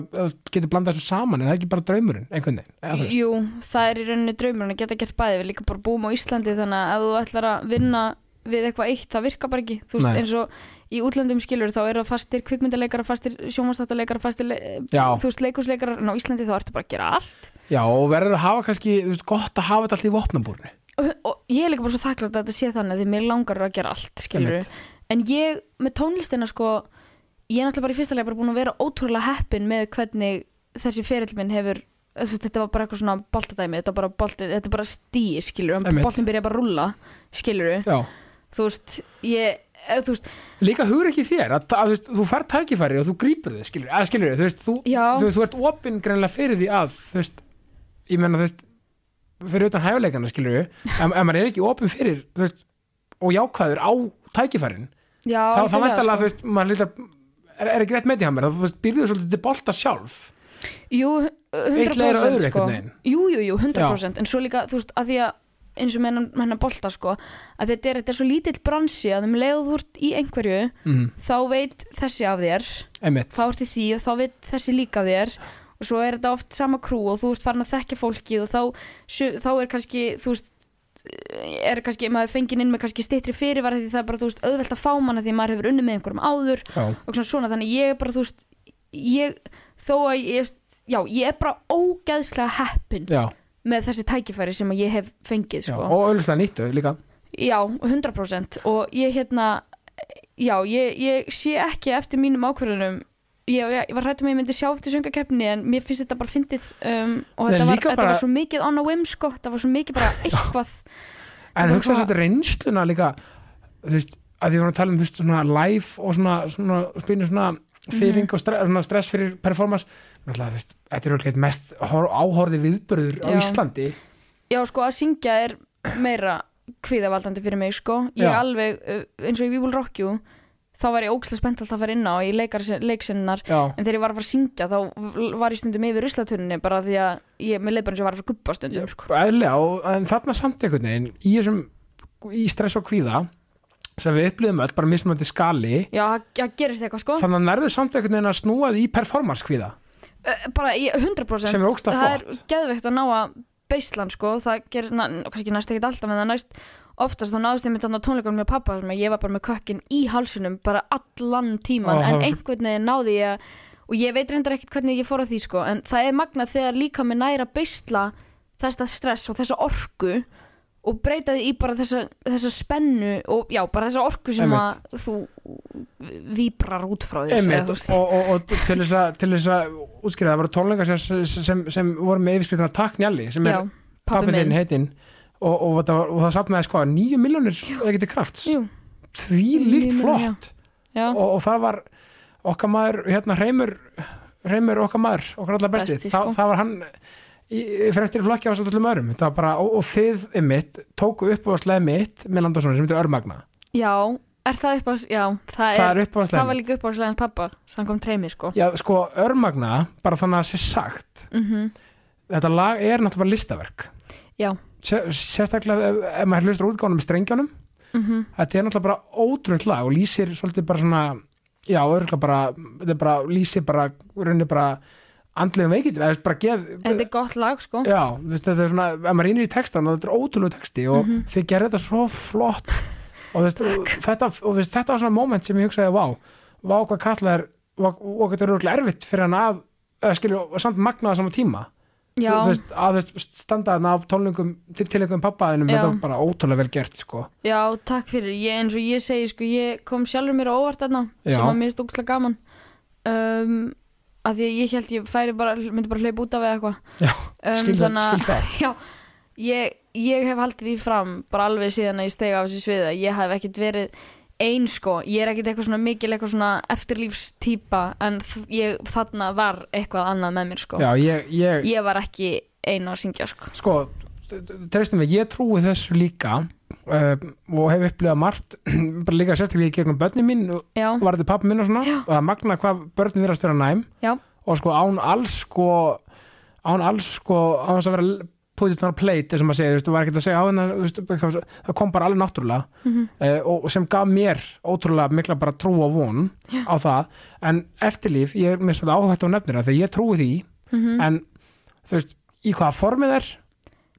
getur blandað þessu saman en það er ekki bara draumurinn, einhvern veginn? Jú, það er í rauninni draumurinn að geta gert bæði Við líka bara búum á Íslandi þannig að ef þú ætlar að vinna við eitthvað eitt, það virkar bara ekki Þú veist, Nei. eins og í útlöndum skilur þá eru það fastir kvikmyndaleikara, fastir sjómanstáttarleikara fastir, Já. þú veist, leikusleikara en á Íslandi þá ertu bara að gera allt já, og verður að hafa kannski, þú veist, gott að hafa þetta allt í vopnabúrni og, og ég er líka bara svo þakklátt að þetta sé þannig því mér langar að gera allt, skilur Einmitt. en ég, með tónlistina sko ég er náttúrulega bara í fyrsta lega bara búin að vera ótrúlega heppin með hvernig þessi ferill minn hefur þessu, þetta var bara eitthvað svona boltadæmi þetta, var bara bolti, þetta er bara stíi, skilur Einmitt. boltin byrja bara að rúlla, skilur já, þú veist, ég eða, þú veist, líka hugur ekki þér að, að, þú veist, þú fær tækifæri og þú grípur þið skilur, að skilur þú veist, þú, Já. þú, þú ert opinn greinlega fyrir því að þú veist, ég menna þú veist fyrir utan hæfuleikana skilur ef, ef maður er ekki opinn fyrir þú veist, og jákvæður á tækifærin. Já, þá, þá væntalega, sko. þú veist, maður líka er, er ekki rétt með því hann þú veist, byrjuðu svolítið til bolta sjálf? Jú, Eitt leiðir af 100% öðru sko. Jú, jú, jú, 100% En svo líka, þú veist, að því að eins og með hennar bolta sko að þetta er, þetta er svo lítill bransi að um leið og þú ert í einhverju mm, þá veit þessi af þér einmitt, þá ert í því og þá veit þessi líka af þér og svo er þetta oft sama krú og þú ert farin að þekkja fólkið og þá, þá er kannski, þú veist er kannski, maður fengið inn með kannski stittri fyrirvara því það er bara, þú veist, auðvelt að fá manna því maður hefur unni með einhverjum áður já, og svona svona, þannig ég er bara, þú veist ég, þó að ég já, ég er bara ógeðslega heppin já, með þessi tækifæri sem ég hef fengið, sko. og auðvitað nýttu líka. Já, 100% og ég hérna já, ég, ég sé ekki eftir mínum ákvörðunum. Ég, ég, var hrættum að ég myndi sjá eftir söngakeppni en mér finnst þetta bara fyndið um, og þetta, var, líka þetta bara- var svo mikið on a whim sko, þetta var svo mikið bara eitthvað. En bara hugsa hvað- þetta reynsluna líka. Þú veist, að því við vorum að tala um þú veist, svona live og svona, svona spynu svona fyrring Mhm. og stress, stress fyrir performance þetta er einn mest hor- áhorfði viðbörður á. Íslandi Já, sko, að syngja er meira kvíðavaldandi fyrir mig, sko ég Já. alveg, uh, eins og í We Will Rock You þá var ég ókslega spennt alltaf að fara inn á í leiksinnar já, en þegar ég var að fara að syngja þá var ég stundum yfir ruslatunni bara því að ég, með ég var að fara að guppa stundum sko. eðlilega og en þarna samt einhvern veginn í þessum, í stress og kvíða sem við upplifum öll, bara mismunandi skali. Já, það- það gerist eitthvað sko. Þannig að nærðu samt einhvern veginn að snúa því performance kvíða. Uh, bara í 100% sem er ógsta það er flott. geðveikt að ná að beislan sko, það gerir, na, kannski næst ekkert alltaf en það næst oftast þá náðist ég með þarna tónleikunum með pappa sem að ég var bara með kökkin í halsunum bara allan tíman Ó, það en var svo- einhvern veginn náði ég að- og ég veit reyndar ekkert hvernig ég fór að því sko en það er magnað þegar líka með næra beisla þessa stress og þessa orku og breyta því í bara þessa, þessa spennu og já, bara þessa orku sem að þú víbrar út frá þér Einmitt, eða og, og, og til þess að að útskýra það voru tónleikar sem, sem, sem voru með yfirskriftina Takk Njalli sem já, er pabbi pappi þinn heitinn. Og, og, og, og, það safnaði sko nýju miljónir ekki til krafts. Því líkt flott. já, og, og það var okkar maður hérna Reymur Reymur okkar maður, okkar allar besti, Besti, Þa, sko. það var hann í fremstir flokki á svo öllum örum það bara, og, og þið mitt tóku upp á slæði mitt með Landarsson sem heitir Örmagna já, er það upp á já, það er, það er upp á það slæði var líka upp á slæðans pappa sem kom treymi sko. Já, sko, Örmagna, bara þannig að það sé sagt. Mm þetta lag er náttúrulega listaverk. Já. Sér- sérstaklega ef, ef maður hlustur útgáðum með strengjónum. -hmm. þetta er náttúrulega bara ótrúlega lag og lýsir svolítið bara svona já, örgulega bara, þetta er bara lýsir bara, raunir bara andlegum veikindum þú geð þetta er gott lag sko. Já, þú þetta er svona, ef maður rínir í textan þetta er ótrúlega texti og Mhm. þið gerir þetta svo flott. Og, þú þetta, og þú veist, þetta var svona moment sem ég hugsaði, vá, vá hvað kalla er og þetta er örgulega erfitt fyrir hann að skilju, samt magnaða saman tíma. Já, þú veist, að þú veist, standa þarna á tónlingum til tilengum pappaðinum, þetta var bara ótrúlega vel gert sko. já, takk fyrir. Ég, eins og ég segi sko, ég kom sjálfur mér á óvart Já. sem að mér stókslega gaman. Um, að því að ég held ég færi bara, myndi bara hlaupa út af eða eitthvað. Já, um, skil það, Já, ég, ég hef haldið því fram bara alveg síðan að ég stegi af þessi sviða ég hef ekkert verið ein sko. Ég er ekkert eitthvað svona mikil eitthvað svona eftirlífstýpa en ég þarna var eitthvað annað með mér sko. Já, ég, ég, ég var ekki ein að syngja sko. Sko treystum við, ég trúi þessu líka uh, og hef upplifað margt bara líka sérstaklega í gegnum börnin mín og já, var þetta pappi minn og svona Já. og það magna hvað börnin virðast vera næm. Já. og sko án alls sko án alls sko án þess að vera put it on a plate eins og maður segir, þú veist, þú var ekki að segja á hennar svo- það kom bara alveg náttúrulega. Mhm. uh, og sem gaf mér ótrúlega mikla bara trú og von á það. En eftirlíf, ég er mér svolítið áhægt á nefnir það þegar ég trúi því. Mhm, en þú veist, í hvaða formið er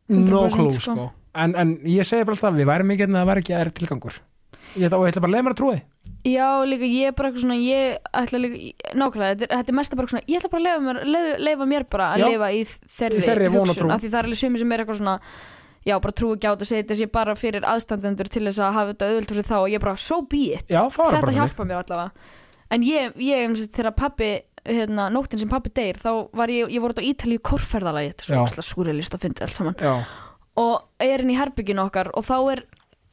no 100% clue sko. sko. en, en ég segi bara alltaf við værum ekki en það væri ekki aðeins tilgangur ég ætla, og ég ætla bara að leiða mér að trúi já líka ég er bara eitthvað svona ég ætla líka, nákvæmlega, þetta er, þetta er mest bara svona ég ætla bara að leifa mér, leifa, leifa mér bara að Já. lifa í og trú. hugsun af því það er alveg sumi sem er eitthvað svona já, bara trú ekki á þetta, segja sé bara fyrir aðstandendur til þess að hafa þetta auðvöld fyrir þá og ég bara, so be it já, þetta hjálpa mér allavega en ég, ég þegar pappi hérna, nóttin sem pappi deyr þá var ég, ég voru á Ítalíu korferðalagi þetta er svo óslega súrelist að fyndi allt saman. Já, og er inn í herbygginu okkar og þá er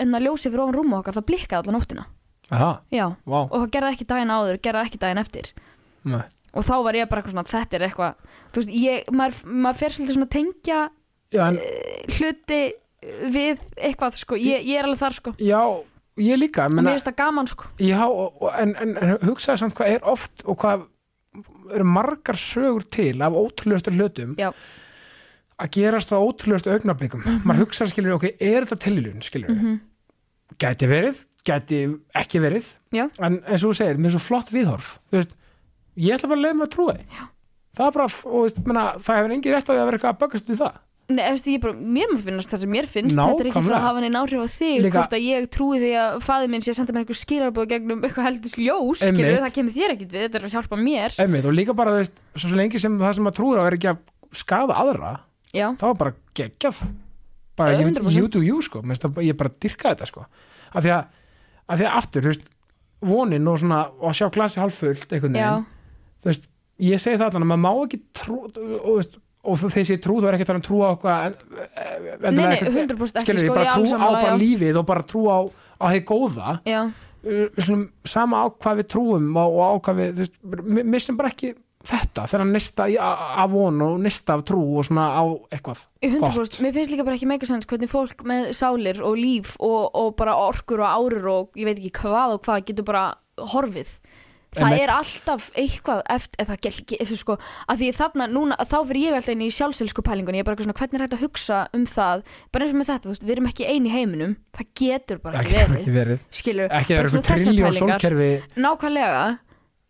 en að ljósi fyrir ofan rúma okkar það blikkaði alla nóttina. Vá. Og það gerði ekki daginn áður, gerði ekki daginn eftir. Nei. og þá var ég bara eitthvað svona, þetta er eitthvað þú veist, ég, maður, maður fer svolítið svona að tengja já, en, hluti við eitthvað, sko, ég, ég er alveg þar, sko. Já, ég líka mér finnst það gaman, sko. Já, og, en, en hugsaði samt hvað er oft og hvað eru margar sögur til af ótrúlegustu hlutum Já. að gerast það ótrúlegustu augnablikum maður hugsaði skilur, ok, er þetta tilhjulun skilur, Mhm. gæti verið gæti ekki verið Já. en eins og þú segir, mér er svo flott viðhorf veist, ég ætla bara að leiða mér að trúa Já. það er bara, og veist, menna, það hefur engin rétt á því að vera eitthvað að böggast við það Nei, eftir, bara, mér það sem mér finnst. Þetta er ekki Nákvæmlega. að hafa neina áhrif á þig Líka- hvort að ég trúi því að faði minn sé að senda mér eitthvað skilarbóð gegnum eitthvað heldur ljós Einmitt. skilur, það kemur þér ekkit við, þetta er að hjálpa mér. Einmitt, og líka bara, þú veist, svo, lengi sem það sem maður trúir á er ekki að skada aðra Já, þá er bara geggjað. Bara you, 100%. you do you sko. Finnst það- ég bara dyrka þetta sko. Af því að, af því að aftur, þú veist vonin og svona, og sjá glasi halvfullt einhvern veginn, þú veist ég segi það allan að maður má ekki trú og, veist, og ég trú, þá er ekki að trú á eitthvað en, nei, nei, 100% ekki sko, bara trú á bara lífið og bara trú á, á því góða. Já, Uh, við slum, sama á hvað við trúum og, á hvað við, þú veist, mi- missum bara ekki þetta, þegar nesta af von og nesta af trú og svona á eitthvað 100% Mér finnst líka bara ekki megasens hvernig fólk með sálir og líf og, og bara orkur og árur og ég veit ekki hvað og hvað getur bara horfið Það er alltaf eitthvað eftir, eða það þessu sko, að því þarna núna, þá fyrir ég alltaf inn í sjálfselsku pælingun, ég er bara eitthvað svona, hvernig er hægt að hugsa um það, bara eins og með þetta, þú veist, við erum ekki eini í heiminum, það getur bara ekki ekki, verið, ekki verið. skilur, ekki verið svona trilljón sólkerfi. Nákvæmlega,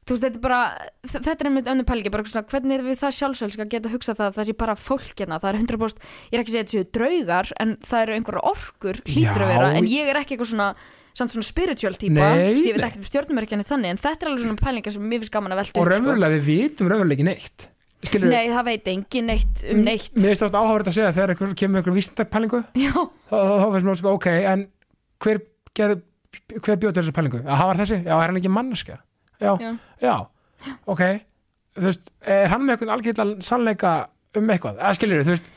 þú veist, þetta er bara, þetta er einmitt önnur pælingi, bara eitthvað svona, hvernig er við það sjálfsölska að geta hugsað það að það sé bara fólk hérna, það er 100%, ég er ekki að segja þetta séu draugar, en það eru einhverja orkur, hlýtur að vera, en ég er ekki eitthvað svona, samt svona spiritual típa, Nei, ég veit ekki um stjórnumerkjani þannig, en þetta er alveg svona pælingar sem mér finnst gaman að velta og sko. raunverulega við vitum raunverulega ekki neitt. Skilur Nei, það veit engin neitt um neitt. Mér finnst þetta áhverð að segja þegar einhver kemur einhver vísindapælingu. Já, þá þá finnst mér sko ok, en hver gerði, hver bjóð til þessu pælingu? Já, hann var þessi, já, er hann ekki manneska já, Já. já, ok. Þú veist, er hann með einhvern algjörlega sannleika um eitthvað, eða skilur þú veist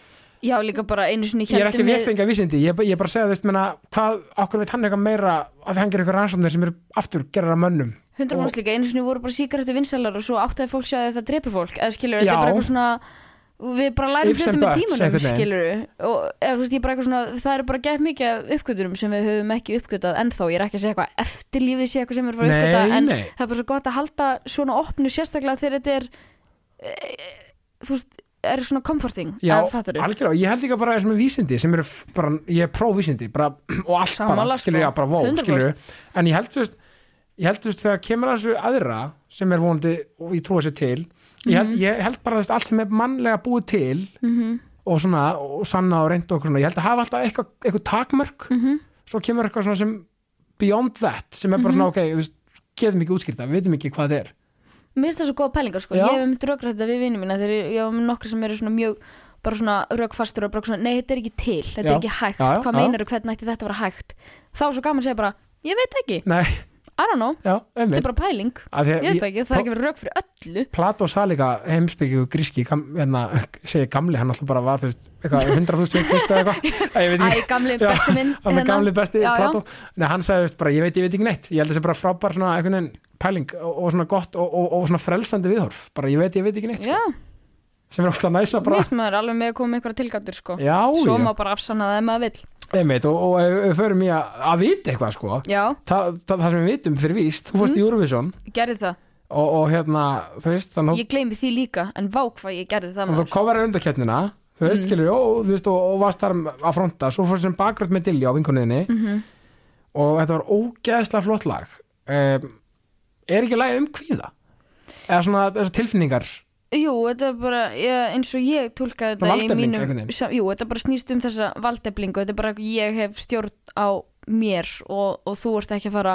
já líka bara einu sinni ég er ekki viðfengja vísindi, ég, er bara- er að segja þú veist, menna, hvað, okkur veit hann eitthvað meira að hann gerir eitthvað rannsóknir sem eru aftur gerar að mönnum? 100% líka, einu sinni voru bara síkaretu vinsalar og svo áttaði fólk sér að það dreipur fólk eða skilur, þetta er bara eitthvað svona við bara lærum hlutum með tímanum skilur og eða, þú veist, ég er bara eitthvað svona það eru bara gett mikið af uppgötunum sem við höfum ekki uppgötað ennþá, ég er ekki að segja eitthvað eftirlífið sé eitthvað sem við erum að fara að uppgöta nei, en það er bara svo gott að halda svona opnu sérstaklega þegar þetta er e, þú veist, er svona comforting já, algjörlega, ég held líka bara þessum vísindi sem eru bara, ég er próvísindi bara, og allt bara, skilur sko. já, bara vó, 100%. skilur en ég held, þú veist, ég held, þú veist, þegar kemur að þessu aðra sem er vonandi, og ég trúa sér til ég held, ég held bara þú veist, allt sem er mannlega búið til mhm, og svona, og sanna og reynda og okkur svona, ég held að hafa alltaf eitthvað, eitthvað takmörk. Mhm. Svo kemur eitthvað svona sem beyond that, sem er bara Mhm. svona, ok, þú veist, getum ekki útskýrta, við veitum ekki hvað þetta er Mér finnst það svo góða pælingar sko, Já. ég hef myndið rökrætta við vinni mína. Þegar ég- hef með nokkri sem eru svona mjög bara svona rökfastur og bara svona, nei þetta er ekki til þetta Já. er ekki hægt, Já, já, hvað já. meinar hvernig ætti þetta að vera hægt? Þá er svo gaman að segja bara, ég veit ekki, nei, I don't know. Já, þetta er bara pæling, að ég veit það ekki, það er ekki að vera rök fyrir öllu. Plato Salika, heimsbyggju gríski kam, hérna, segi gamli, hann alltaf bara var þú veist, eitthvað, 100.000 fyrir Krist eða eitthvað. Æ, ég Æ, gamli besti minn hann er hérna. gamli besti Já. Plato, Nei, hann sagði, bara, ég veit, ég veit ekki neitt. Ég held að sé bara frábær svona, einhvern veginn pæling og, og svona gott og, og, og svona frelsandi viðhorf. Bara, ég veit, ég veit ekki neitt, Já, sem er ofta næsa bara, víst maður alveg með að koma eitthvað tilgáttur sko. Já, Svo já, má bara afsanna það ef maður vill einmitt og, og ef við förum í að, að vita eitthvað, sko Já, það, það, það sem við vitum fyrir víst, þú fórst í Eurovision. Gerði það, og, og hérna, þú veist, þannig ég gleymi því líka en vá hvað ég gerði það og þú maður. kofar undarkeppnina þú veist, Mm. skilur, og, þú veist, og, og varst þar að fronta, svo fórst sem bakgröð með Dilja á vinkonniðinni Mhm. og þetta var ógeðslega flott lag. Um, er ekki lagið um kvíða? Eða svona þessar tilfinningar Jú, þetta er bara ég, eins og ég Svona þetta í mínum Jú, þetta bara snýst um þessa valdeflingu Þetta er bara ég hef stjórn á mér og, og þú ert ekki að fara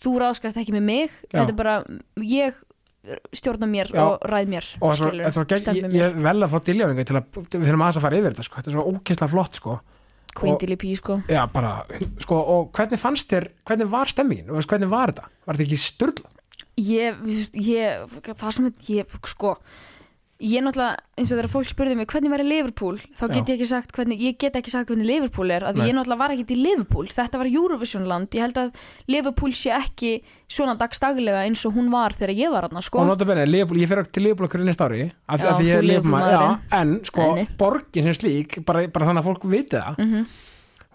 þú ráðskast ekki með mig Já. Þetta er bara, ég stjórna mér Já. og ræð mér og svo, skilurðu, svo ég, ég vel að fá Dilja vinga til að við þurfum aðeins að fara yfir þetta sko. þetta er svo ógeðslega flott sko. Dilly P, sko Já, bara, sko, og hvernig fannst þér hvernig var stemmingin, hvernig var þetta var þetta ekki styrla? Ég, ég, það sem ég, sko Ég náttúrulega, eins og þegar fólk spurði mig hvernig væri Liverpool, þá get ég ekki sagt hvernig, ég get ekki sagt hvernig Liverpool er, því Nei. ég náttúrulega var ekkert í Liverpool. Þetta var Eurovision land, ég held að Liverpool sé ekki svona dagstaglega eins og hún var þegar ég var hann, sko. Og Leopold, ég fer ekki til Leopold okkur næsta ári af, því ég er Liverpool já, en sko, Nei. borgin sem slík bara, bara þannig að fólk viti það.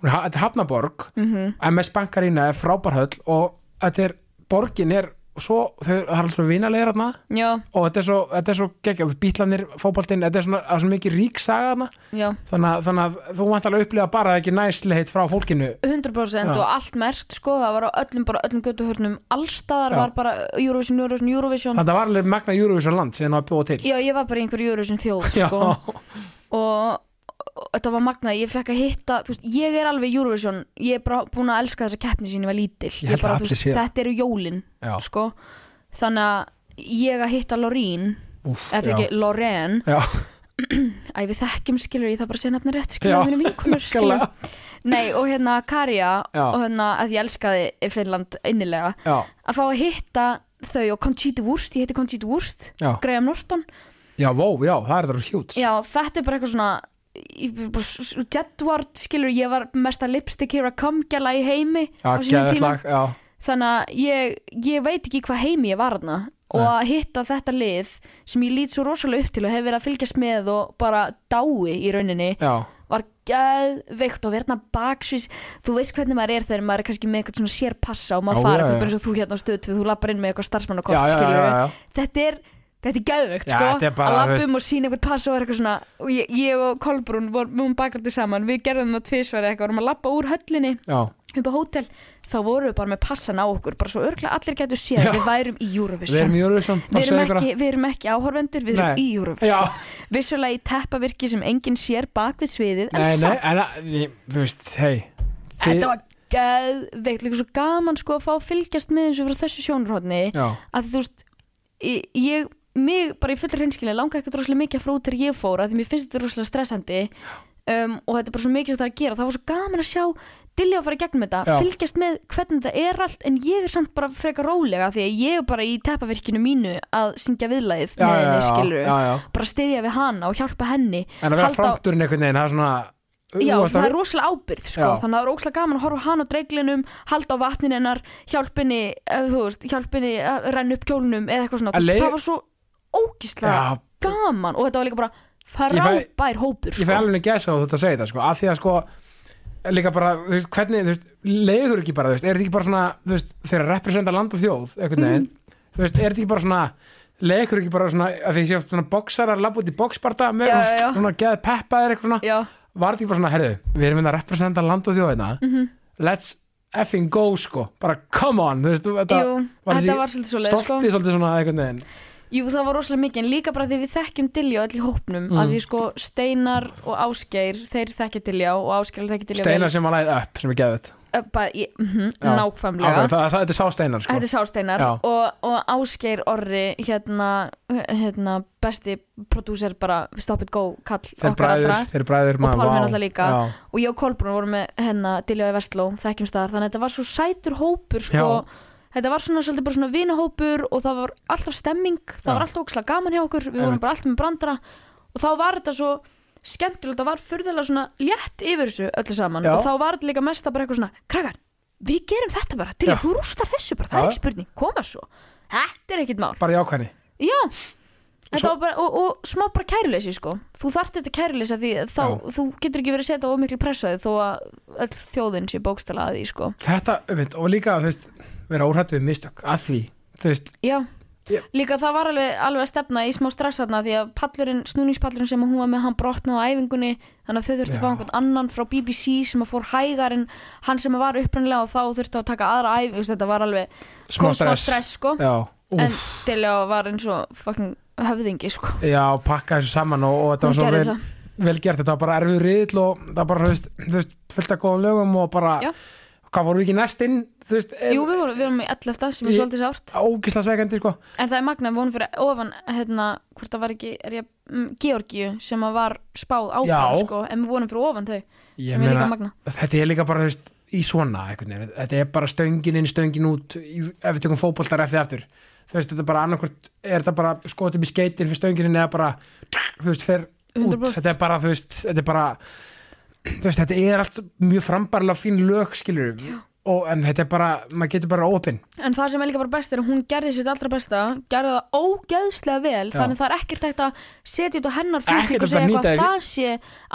Er, ha- þetta er Hafnaborg mhm, MS Bankarína er frábærhöll og þetta er, borgin er svo, þau, það er alltaf vinalegir og þetta er svo, þetta er svo geggja, bítlanir, fótboltinn, þetta er svona, það svona mikið rík saga þarna. Já, þannig, að- þannig að þú vant alveg að upplifa bara ekki næsleitt frá fólkinu. 100% Já. og allt mert, sko, það var á öllum bara öllum göttuhörnum, allstaðar var bara Eurovision, Eurovision, Eurovision. Þetta var alveg magna Eurovision land sem það bjóða til. Já, ég var bara einhver Eurovision þjóð, sko. Og, og þetta var magnað, ég fekk að hitta veist, ég er alveg Eurovision ég er bara búin að elska þessa keppni sín ég var lítil Ég held bara, að veist, það. þetta eru jólin sko. þannig að ég að hitta Úf, eða ekki Já. æ við þekkjum skilur ég það bara að segja nafni rétt skilur vinkunur skilur nei og hérna Karja Já. og hérna að ég elskaði Finnland innilega. Já, að fá að hitta þau og Conchita Wurst, ég heiti Conchita Wurst Graham Norton. Já, já, það er þetta hjút Já, þetta er bara eitthvað svona ég- Jedward, skilur, ég var mesta lipstick hér að komgjala í heimi já, á sínum tíma. já, þannig að ég, ég veit ekki hvað heimi ég var þarna. Og að hitta þetta lið sem ég lít svo rosalega upp til og hef verið að fylgjast með og bara dái í rauninni já, var geðveikt og verðna baksvís þú veist hvernig maður er þegar maður er kannski með eitthvað svona sér passa og maður Já, fara já, eins og þú hérna á stöð þú lappar inn með eitthvað starfsmannakort þetta er þetta er geðveikt Já, sko. þetta er bara, að þú lappa veist- um og sína eitthvað pass og eitthvað svona og ég, ég og Kolbrún vorum, við vorum bakrætti saman. Við gerðum það tvisværi eitthvað vorum að lappa úr höllinni já, upp á hótel. Þá vorum við bara með passan á okkur bara svo örglega allir getur séð Já. að við værum í við Eurovision erum í Eurovision Við erum, ekki, við erum ekki áhorfendur, við erum Nei. í Eurovision. Já, Vissulega í teppavirki sem enginn sér bak við sviðið En nei, nei, samt, en að- ég- þú veist, hei þetta var geðveikt Líka svo gaman sko að fá að fylgjast með þessu frá þessu sjónurhóðni já, að þú veist ég, ég mig bara í fullri hreinskilni langa ekkert rosalega mikið frá þegar ég fór að því mér finnst þetta rosalega stressandi um, og þetta er bara svo mikið sem það er að gera það var svo gaman að sjá Dilja að fara í gegnum þetta Já. fylgjast með hvernig þetta er allt en ég er samt bara frekar rólega því að ég er bara í teppavirkinu mínu að syngja viðlagið já, með já, henni já, skilur já, já. bara styðja við hana og hjálpa henni en að vera Halda á- framturinn einhvern veginn, það er svona Já, þú varst það að- er rosalega ábyrgð sko. Já. þannig að það er rosalega gaman að horfa á hana á dreiglinum halda á vatnin hennar, hjálpinni ef þú veist, hjálpinni að renna upp kjólnum eða eitthvað svona, Að Þú veist, leið- það var svo ógislega já, gaman og þetta var líka bara frábær hópur ég fæ sko. alveg gæsa á þetta að segja þetta sko, af því að sko líka bara, þú veist, hvernig, þú veist, leiður ekki bara, þú veist, er þetta ekki bara svona, þú veist, þeir að representa land og þjóð, einhvern veginn, þú veist, er þetta ekki bara svona, leiður ekki bara svona, að því sé svona boksarar, labba út í boksparta með svona geð peppaðir eitthvað svona, Já, var þetta ekki bara svona, herðu, við erum hérna að representa land og þjóð hérna, mhm. let's effing go, sko, bara come on, þú veist, þetta jú, var þetta var svolítið svo leið sko. stoltið svolítið svona Jú, það var rosalega mikið, en líka bara því við þekkjum Dilljá í hópnum, Mm. að því sko Steinar og Ásgeir, þeir þekkja Dilljá og Ásgeir þekkja Dilljá Steinar sem var læð upp sem er vel, í, mm Já. nákvæmlega okay, það, það, Þetta er sá Steinar sko. Þetta er Sásteinar og, og Ásgeir Orri hérna, hérna besti prodúser bara Stop It Go kall Þeir okkar allra bræður, þeir bræður Og maður, vá. náttúrulega líka. Já. og ég og Kolbrún vorum með hérna Dilljá í Vestló, þekkjum staðar þannig að þetta var svo sætur hópur sko, Já. Þetta var svona svolítið bara svona vinahópur og það var alltaf stemming það Já. var alltaf ókslega gaman hjá okkur við vorum Einmitt. bara alltaf með brandara og þá var þetta svo skemmtilegt, það var furðulega svona létt yfir þessu öllu saman Já. og þá var þetta líka mest að bara eitthvað svona krakkar, við gerum þetta bara, til Já. þú rústar þessu bara, það Já. er ekki spurning, koma svo þetta er ekkit mál, Bara jákvæðni já Þetta Svo- var bara, og, og smá bara kæruleysi sko þú þarft þetta kæruleysi að því að þá, Já. þú getur ekki verið að setja of miklu pressaði þó að öll þjóðin sé bókstala að því sko Þetta, veit, og líka, þú veist vera óhrætt við mistök, að því þú veist, Já, Já. líka það var alveg, alveg að stefna í smá stressaðna því að pallurinn, snúningspallurinn sem hún var með hann brotnaði á æfingunni þannig að þau þurftu að fá einhvern annan frá BBC sem að fór hægar en hann sem var upprænilega og þá þurftu að taka aðra æfingu þetta var alveg smá stress, stress sko. En úf, Dilljá var eins og fucking höfðingi sko. Já, pakka þessu saman og, og þetta hún var svo vel, vel gert. Þetta var bara erfið riðl og það var bara, þú veist, fullt af góðum lögum og bara Já. hvað voru ekki næst veist Jú, við vorum, við vorum í 11. sem er svolítið sárt. Ógisla sveikandi, sko. En það er magna, við vorum fyrir ofan hérna, hvort það var ekki, er ég mm, Georgíu sem var spáð áfram Já. sko, en við vorum fyrir ofan þau ég sem er líka meina, magna þetta er líka bara, þú veist, í svona einhvern veginn, þetta er bara stöngin inn, stöngin út í, ef við tökum fótboltar eftir aftur. Þú veist, þetta er bara annarkvort er þetta bara skotið í skeitin fyrir stöngin eða bara, þú veist, fer út. 100%. þetta er bara, þú veist, þetta er bara þú veist, þetta er allt mjög frambarlega fín lög, skilur og, en þetta er bara, maður getur bara opinn En það sem er líka bara best er að hún gerði sitt allra besta gerði það ógeðslega vel Já. þannig að það er ekkert hægt að setja út á hennar flutning og að segja eitthvað þig. það sé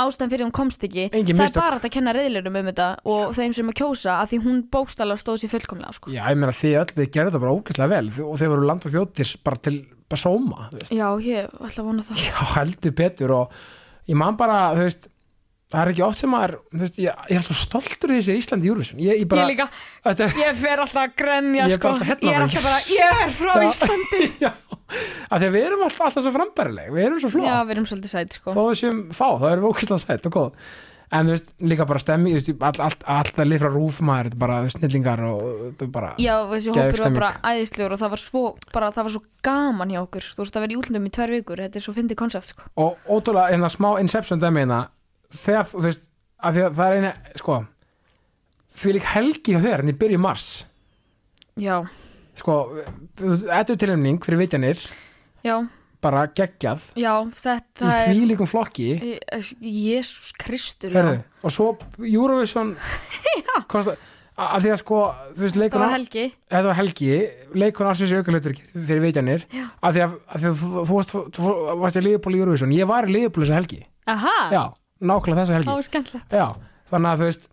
ástæðan fyrir að hún komst ekki Engin það mistök. er bara að kenna reyðlurum um þetta og þeim sem að kjósa að því hún bókstala stóð sér fullkomlega sko. já, ég meina þið öll, þið gerðu það bara ógeðslega vel og þið voru land og þjóttis bara til bara sóma, Já, ég ætla að vona það Já, það er ekki oft sem maður, þú veist, ég, ég er svo stoltur í þessi Íslandi Júruvísun ég, ég bara, Ég líka, þetta, ég fer alltaf að grenja Ég sko. alltaf hérna Ég er alltaf bara, ég er frá Já. Íslandi. Já. Af því að við erum alltaf, alltaf svo frambærileg við erum svo flott, Já, við erum svolítið sæt sko. þó séum fá þá erum við ókvæslega sætt og góð. En þú veist, líka bara stemmi, þú veist, all, all, alltaf lið frá rúf maður, þetta er bara snillingar og er bara, Já, þessi hópur var bara æðislegur og það var svo, bara, það var svo gaman hjá okkur. Þú veist, það verið í útlundum í tvær vikur Þetta er svo fyndið koncept sko. og ótrúlega hérna smá inception dæmi hérna, þegar þú veist því að það er eina, sko því lík helgi á þér, en ég byrja í mars. Já, sko, ettu tilhemning fyrir vitjanir, já, bara geggjað. Já, þetta í því líkum flokki. Jésús Kristur, já. Herðu, og svo Eurovision kosta, a- að því að sko þú veist, leikuna, þetta var helgi. Leikun ársins í aukalautur fyrir vitjanir. Já. að því að, að, því að þú, þú, varst, þú varst í Liverpool í Eurovision, ég var í Liverpool þessa helgi. Aha, já, nákvæmlega þessa helgi. Það var skemmtilegt. Já, þannig að þú veist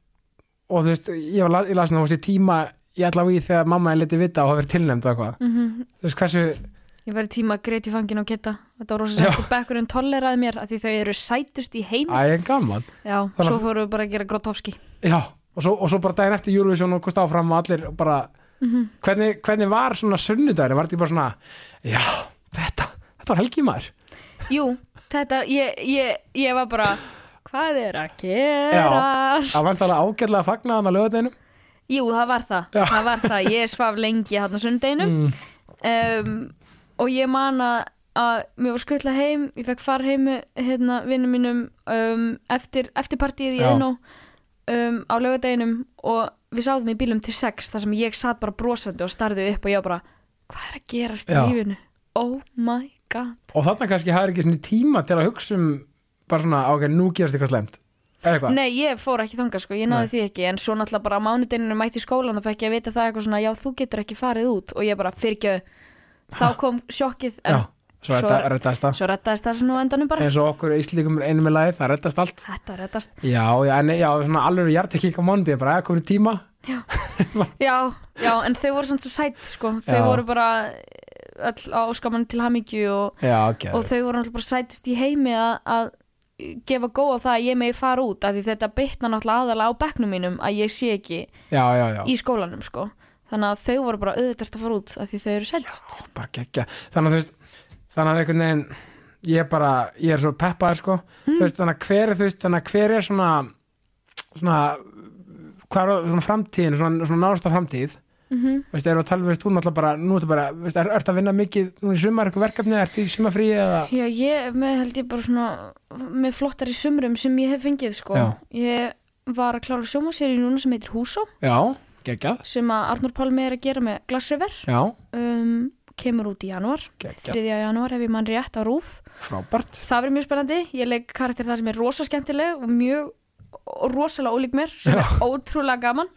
og þú veist, ég var la- ég las nú í tíma ég ætla á í þegar mamma er litið vita og hafa verið tilnæmd og eitthvað, mm þú veist hversu Ég var í tíma að greið í fangin og geta. Þetta var rosa Já. sætt og bekkurinn tolleraði mér að því þau eru sætust í heimi. Æ, gaman, Já, Þannig svo við bara að gera Grotowski. Já og svo, og svo bara daginn eftir Eurovision og kosti áfram og allir bara Mhm. hvernig, hvernig var svona sunnudaginn var þetta bara svona, já, þetta þetta var helgi maður. Jú, þetta, ég, ég, ég var bara Hvað er að gerast? það var vantalega ágætlega að fagna hann að lögadeginu Jú, það var það, það var það Ég svaf lengi hann á sundeginu mm, um, og ég man að, að mér var skvöldlega heim ég fekk far heim hérna, vinnum mínum um, eftir, eftir partíið í. Eino um, á laugardeginum og við sáðum í bílum til sex þar sem ég satt bara brosandi og starði upp og ég bara, hvað er að gerast í Já. lífinu? Oh my god og þarna kannski hafði ekki tíma til að hugsa um bara svona, ok, nú gerast eitthvað slemt eða eitthvað, Nei, ég fór ekki þangað sko, ég náði Nei. því ekki en svo náttúrulega bara á mánudeginu mætti í skólan og fekk ég að vita það eitthvað svona, já þú getur ekki farið út. Og ég bara, fyrirgjöðu þá kom sjokkið já, en svo, svo- þetta reddast það. svo rettaðist það nú á endanum bara. Eins og okkur íslíkum einu með lagið, það reddast allt. Þetta rettast já, já, en já, svona alveg hjartekík á móndi, bara að komið tíma. Já, já, en þau voru svona svo sætt sko. þau Já. voru bara öll á skaman til hamingju og, já, og þau voru náttúrulega bara sættust í heimi að, gefa góða það að ég megi fara út af því þetta bitna náttúrulega aðalega á bekknum mínum að ég sé ekki já, já, já. í skólanum sko. þannig að þau voru bara auðvitað að fara út af því þau eru geggja. Þannig að þú veist þannig að einhvern veginn ég er bara, ég er svo peppaður sko. Mm. þú veist, þannig að hver er veist, þannig að hver er svona svona hvað er svona framtíðin, svona, svona násta framtíð mm veist, erum við að tala, veist, þú náttúrulega bara nú ertu bara, veist, er, ertu að vinna mikið nú í sumar eitthvað verkefni, ertu í sumafrí eða? Já, ég er með held ég bara svona með flottar í sumrum sem ég hef fengið sko. Já. Ég var að klára sjómaseri núna sem heitir Húsó. Já, geggjað, sem að Arnur Pálmi er að gera með Glassriver já, um, kemur út í janúar. Geggjað. 3. janúar ef ég mann rétt á rúf frábært, það verður mjög spennandi, ég leik karakter þar sem er rosa skemmtileg og mjög og rosalega ólík mér sem Já. er ótrúlega gaman.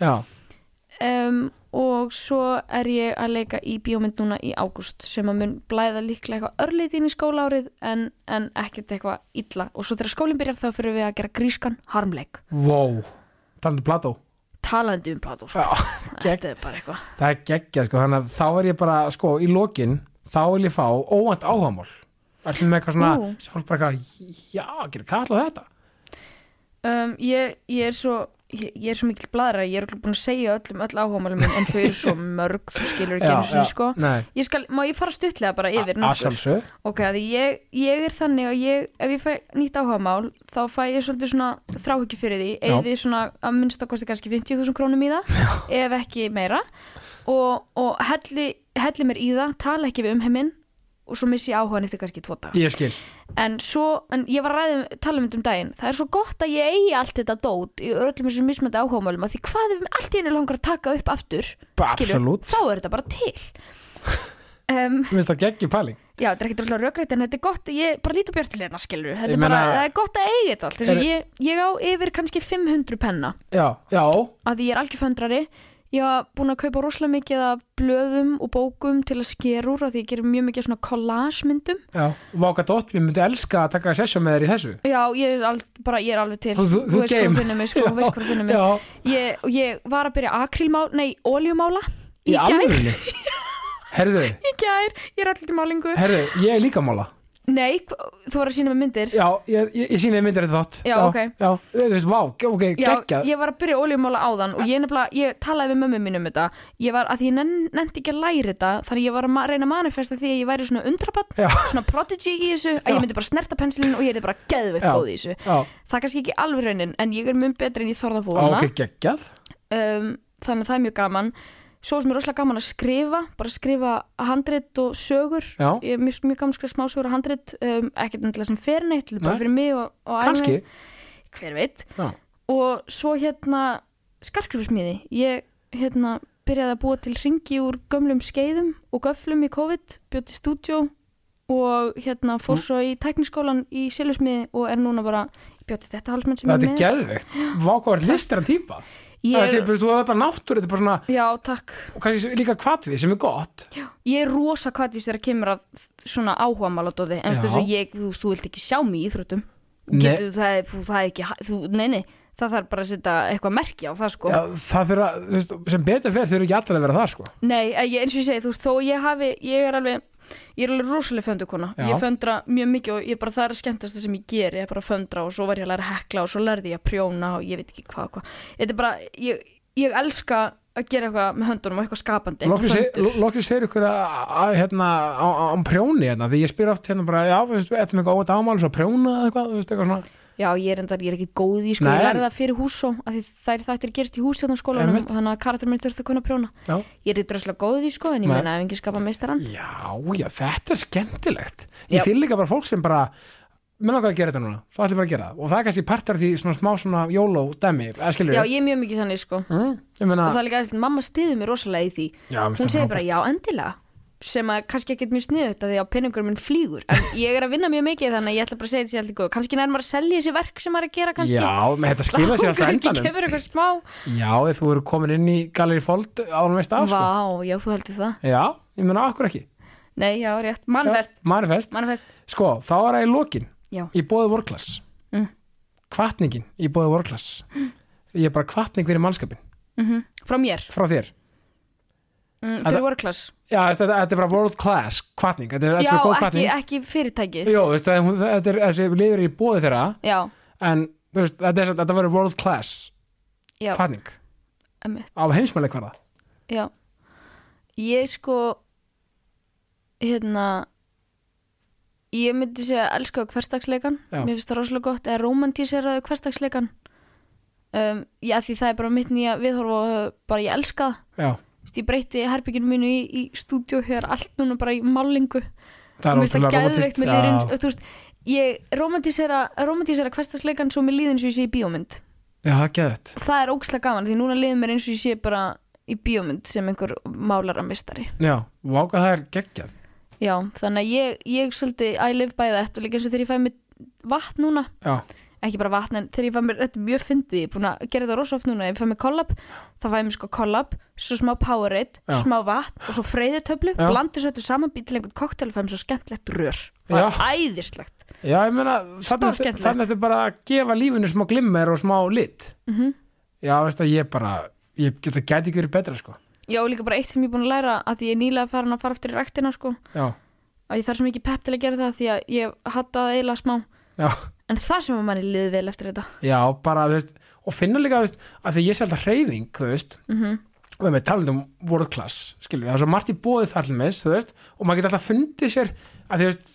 Um, og svo er ég að leika í bíómynd núna í ágúst sem að mun blæða líklega eitthvað örlítið inn í skólaárið en, en ekkert eitthvað illa. Og svo þegar skólinn byrjar þá fyrir við að gera grískan harmleik. Wow talandi um Plató, talandi um Plató sko. þetta er bara eitthvað. það er geggjað sko, þannig að þá er ég bara, sko, í lokin þá vil ég fá óvænt áhagamál ætlum með eitthvað svona, sem fólk bara eitthvað, já, gerir kall á þetta? Um, ég, ég er svo ég, er svo mikill bladra, ég er örugglega búin að segja öllum öll áhugamálum minn en þau eru svo mörg þú skilur ekki einu sinni sko. ég skal, má ég fara stuttlega bara yfir nokkur? Ok, að ég, ég er þannig að ég, ef ég fæ nýtt áhugamál þá fæ ég svolítið svona þráhyggju fyrir því. Já. eða svona að minnst að kosti kannski 50.000 krónum í það ef ekki meira. Og, og helli, helli mér í það tala ekki við um heiminn og svo missi ég áhugan eftir kannski tvo daga. Ég skil, en svo, en ég var að ræða, um- tala um þetta um daginn. Það er svo gott að ég eigi allt þetta dót í öllum þessum mismöndi áhugamálum að því hvað ef mér allt í henni langar að taka upp aftur bara skilur, þá er þetta bara til. Um, Mér finnst það geggjum pæling. Já, þetta er ekkert rosalega rökrætt en þetta er gott, ég bara lítur björt til hérna skilur þetta er bara, meina- það er gott að eiga þetta allt Er- ég, ég á yfir kannski 500 penna. Já, já, að því ég er algjör föndrari ég var búin að kaupa rosalega mikið af blöðum og bókum til að skera úr að því ég gerir mjög mikið svona collage myndum já Váka dótt, ég myndi elska að taka sessjón með þér í þessu. Já, ég er, al, bara, ég er alveg til. Þú- þú- þú veist hvað finna mig, sko, þú veist hvað að finna mig. Ég, ég var að byrja akrílmál, nei, oljumála í alvörunni? Herðu, í gær, ég er allir málingu. Herðu, ég er líka mála Nei, þú var að sína með myndir Já, ég, ég, ég þér myndir þetta þátt Já, ok. Já, þú veist, vá, ok, geggjað ég var að byrja oljumála áðan og ég nefnilega, ég talaði við mömmu mín um þetta ég var, að því ég nenn, nefndi ekki að læra þetta þannig ég var að ma- reyna að manifesta því að ég væri svona undrabann, Já. svona prodigy í þessu að Já. ég myndi bara snerta pensilin og ég er bara geðveitt Já. góð í þessu Já, það er kannski ekki alveg raunin, en ég er mjög betri en ég þorða að á, vona ok, geggjað um, þannig að það er mjög gaman svo sem er rosalega gaman að skrifa bara skrifa handrit og sögur. Já, ég er mjög, mjög gaman að skrifa smásögur og handrit um, ekkert endilega sem fer neitt, bara fyrir mig og, og mig. hver veit. Já, og svo hérna skarkrifsmiði ég hérna byrjaði að búa til ringi úr gömlum skeiðum og göflum í COVID, bjóð til stúdjó og hérna fór Mm. svo í tækniskólan í Silvusmiði og er núna bara bjóð til þetta hálsmenn sem þetta er með geðveikt. Vá, hvað er listir að týpa ég Það sé, er, þú hefur bara náttúr Þetta er bara svona, já takk. Og kannski líka kvatvið sem er gott. Ég er rosa kvartvis þegar kemur að svona áhuga en Já. þú veist ég, þú, veist, þú vilt ekki sjá mig í íþróttum. Nei. Getu, það, er, það er ekki, þú, nei nei það þarf bara að setja eitthvað merki á það sko Já, það þurfa, þú veist, sem betur fyrir þurfa ekki allir að vera það, sko Nei, eh, ég, eins og ég segi, þú veist, þó ég hafi, ég er alveg, ég er alveg rosalega föndukona. Ég föndra mjög mikið og ég bara, það er að skemmtast sem ég ger, ég er bara að föndra og svo var ég að læra að hekla og svo lærði ég að prjóna og ég veit ekki hvað hvað. Þetta er bara, ég, ég elska að gera eitthvað með höndunum og eitthvað skapandi. Loksins segir ykkur að, að hérna, á, prjóni hérna, því ég spyr oft hérna bara, já, þú veist, eitthvað með góða ámál, svo prjóna eða eitthvað, þú veist, eitthvað svona Já, ég er endar, ég er ekki góð í, sko, Nei, ég lærði það fyrir af því það er þættir gerist í hússtjórnarskólanum Einmitt. og þannig að karakter minn þurfti að kunna prjóna. Já. Ég er dröslega góð í, sko, en ég Nei. meina ef enginn skapa meistaran. Já, já, þetta er skemmtilegt Ég Já. finn líka bara fólk sem bara Mér langar að gera þetta núna, þá ætlum bara að gera það Og það er kannski partur af því svona smá svona YOLO-dæmi Eða skilur Já, ég er mjög mikið þannig, sko. mm, Ég meina, Og það er líka aðeins, mamma stiður mér rosalega í því. já, mér hún það segir bara já endilega sem að kannski ekkert mjög sniðut að því að penningur minn flýgur. En ég er að vinna mjög mikið þannig að ég ætla bara að segja þetta sé alltaf góð kannski nær maður að selja þessi verk sem maður er að gera kannski. Já, með þetta skilja sér alltaf endanum. kemur eitthvað smá. Já, ef þú eru komin inn í Gallery Fold ánum veist af, sko. Vá, já þú heldur það. Já, ég meina, akkur ekki? Nei, já, rétt, manifest, Manifest. Manifest. Sko, þá er það í lokin. Já. Í bóði vorklass Mm. Kvatningin í bóði vorklass Ég er bara kvatning fyrir mannskapin mm Frá mér, Frá þér. Mm, Þetta- fyrir workclass Já, þetta, þetta er bara world class kvatning Þetta er, þetta Já, er góð ekki, kvatning ekki fyrirtækið. Jó, veistu, það- hún- þetta er þessi liður í bóði þeirra Já, En þú veist, þetta, er, þetta verður world class já, kvatning emmitt, Á heimsmæli hverða já. Ég sko hérna Ég myndi segja að elska hverstagsleikan Já. Mér finnst það rosalega gott Eða romantíseraðu hverstagsleikan um, Já, því það er bara mitt nýja viðhorf og uh, bara ég elska það. Já, veist, Ég breyti herbygginu mínu í, í stúdíu Hér allt núna bara í málingu það er Mér ótrúlega veist, ég romantísera, romantísera hverstagsleikan Svo með líðin svo ég sé í bíómynd. Já, það er ógslag gaman Því núna líður mér eins og ég sé bara í bíómynd Sem einhver málara mistari já, váka það er geggjað. Já, þannig að ég, ég svolítið I live by that og líka eins og þegar ég fæ mér vatn núna. Já, ekki bara vatn en þegar ég fæ mér, þetta er mjög fyndið ég er búin að gera þetta rosa oft núna, ef ég fæ mér kollab þá fæ ég mér sko kollab, svo smá Powerade Já. smá vatn og svo freyðutöflu Já. blandi svo þetta saman být til einhvern koktel og fæ mér svo skemmtlegt rör. Það er æðislegt. Já, ég meina þannig þannig þetta bara að gefa lífinu smá glimmer og smá lit. Mm já, veist að ég bara ég geta gæti ekki verið betra sko. Já, og líka bara eitt sem ég er búin að læra að ég er nýlega farin að fara aftur í ræktina sko, já, að ég þarf svo mikið pepp til að gera það því að ég hatta það eiginlega smá. Já, en það sem að manni liði vel eftir þetta. Já, bara þú veist og finna líka, þú veist, að því ég sé alltaf hreyfing þú veist, mm og við með talandi um world class, skilur við, það er svo margt í bóðið þar til meins, þú veist, og maður geta alltaf fundið sér að þú veist,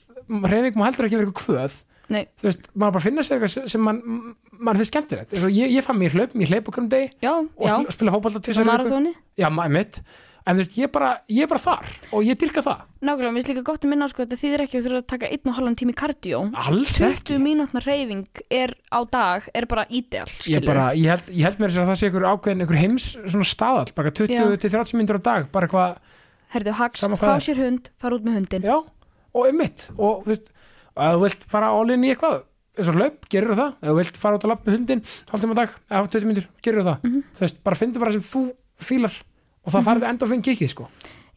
hreyfing má heldur ekki vera eitthvað kvöð, Nei, þú veist, maður bara finna sér eitthvað sem man, mann finnst skemmtilegt, ég, ég fann mér hlaup, ég hlaup okkur um degi já, og já, spila, viku. marathóni já, maður mitt, en þú veist, ég er bara, ég er bara þar og ég dyrka það, Nákvæmlega, mér finnst líka gott að minna á sko, þetta þýðir ekki að þú þurfa að taka einn og halvan tími kardió alls 20 ekki. mínútna reyfing er á dag er bara ideal, ég, skilur bara, ég, held, ég held mér að það sé einhver ákveðin einhver heims svona staðall, bara 20-30 mínútur á dag, bara eitthvað, Herðu, Hax, Sama hvað fá er. sér hund, fara út með hundin já, og einmitt og þú veist, að þú vilt fara all-in í eitthvað eins og hlaup, gerir það. Ef þú vilt fara út að lappa hundin, hálftíma á dag eða 20 mínútur, gerir það, Mhm. þú veist, bara fyndu bara sem þú fílar og það farið enda finna kikið, sko.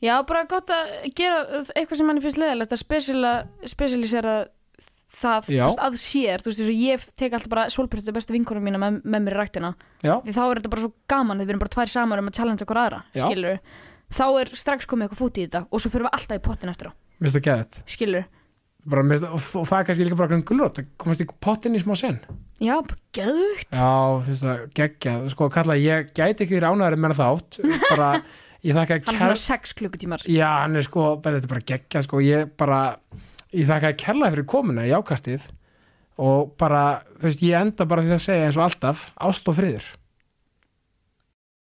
Já, bara gott að gera eitthvað sem manni finnst leðilegt að spesialisera það þú veist, að sér, þú veist, eins og ég tek alltaf bara solbjörnstu bestu vinkonum mína með, með mér í ræktina. Já, því þá er þetta bara svo gaman, við erum bara tvær saman um að challenge okkur aðra, Já. skilur þá er strax komið eitthvað fút í þetta og svo fyrir við alltaf í pottin eftir á, það geðið skilur það- og, og það er kannski líka bara einhvern gulrót að komast í pottin í smá sen. Já, bara geðugt já, finnst það geggja sko, kalla, ég gæti ekki verið ánæður með þátt bara, ég þakka Hann er svona sex klukkutímar. Já, hann er sko, þetta er bara geggja sko, ég bara, ég þakka kærlega fyrir komuna í ákastið og bara, þú veist, ég enda bara því að segja eins og alltaf, ást og friður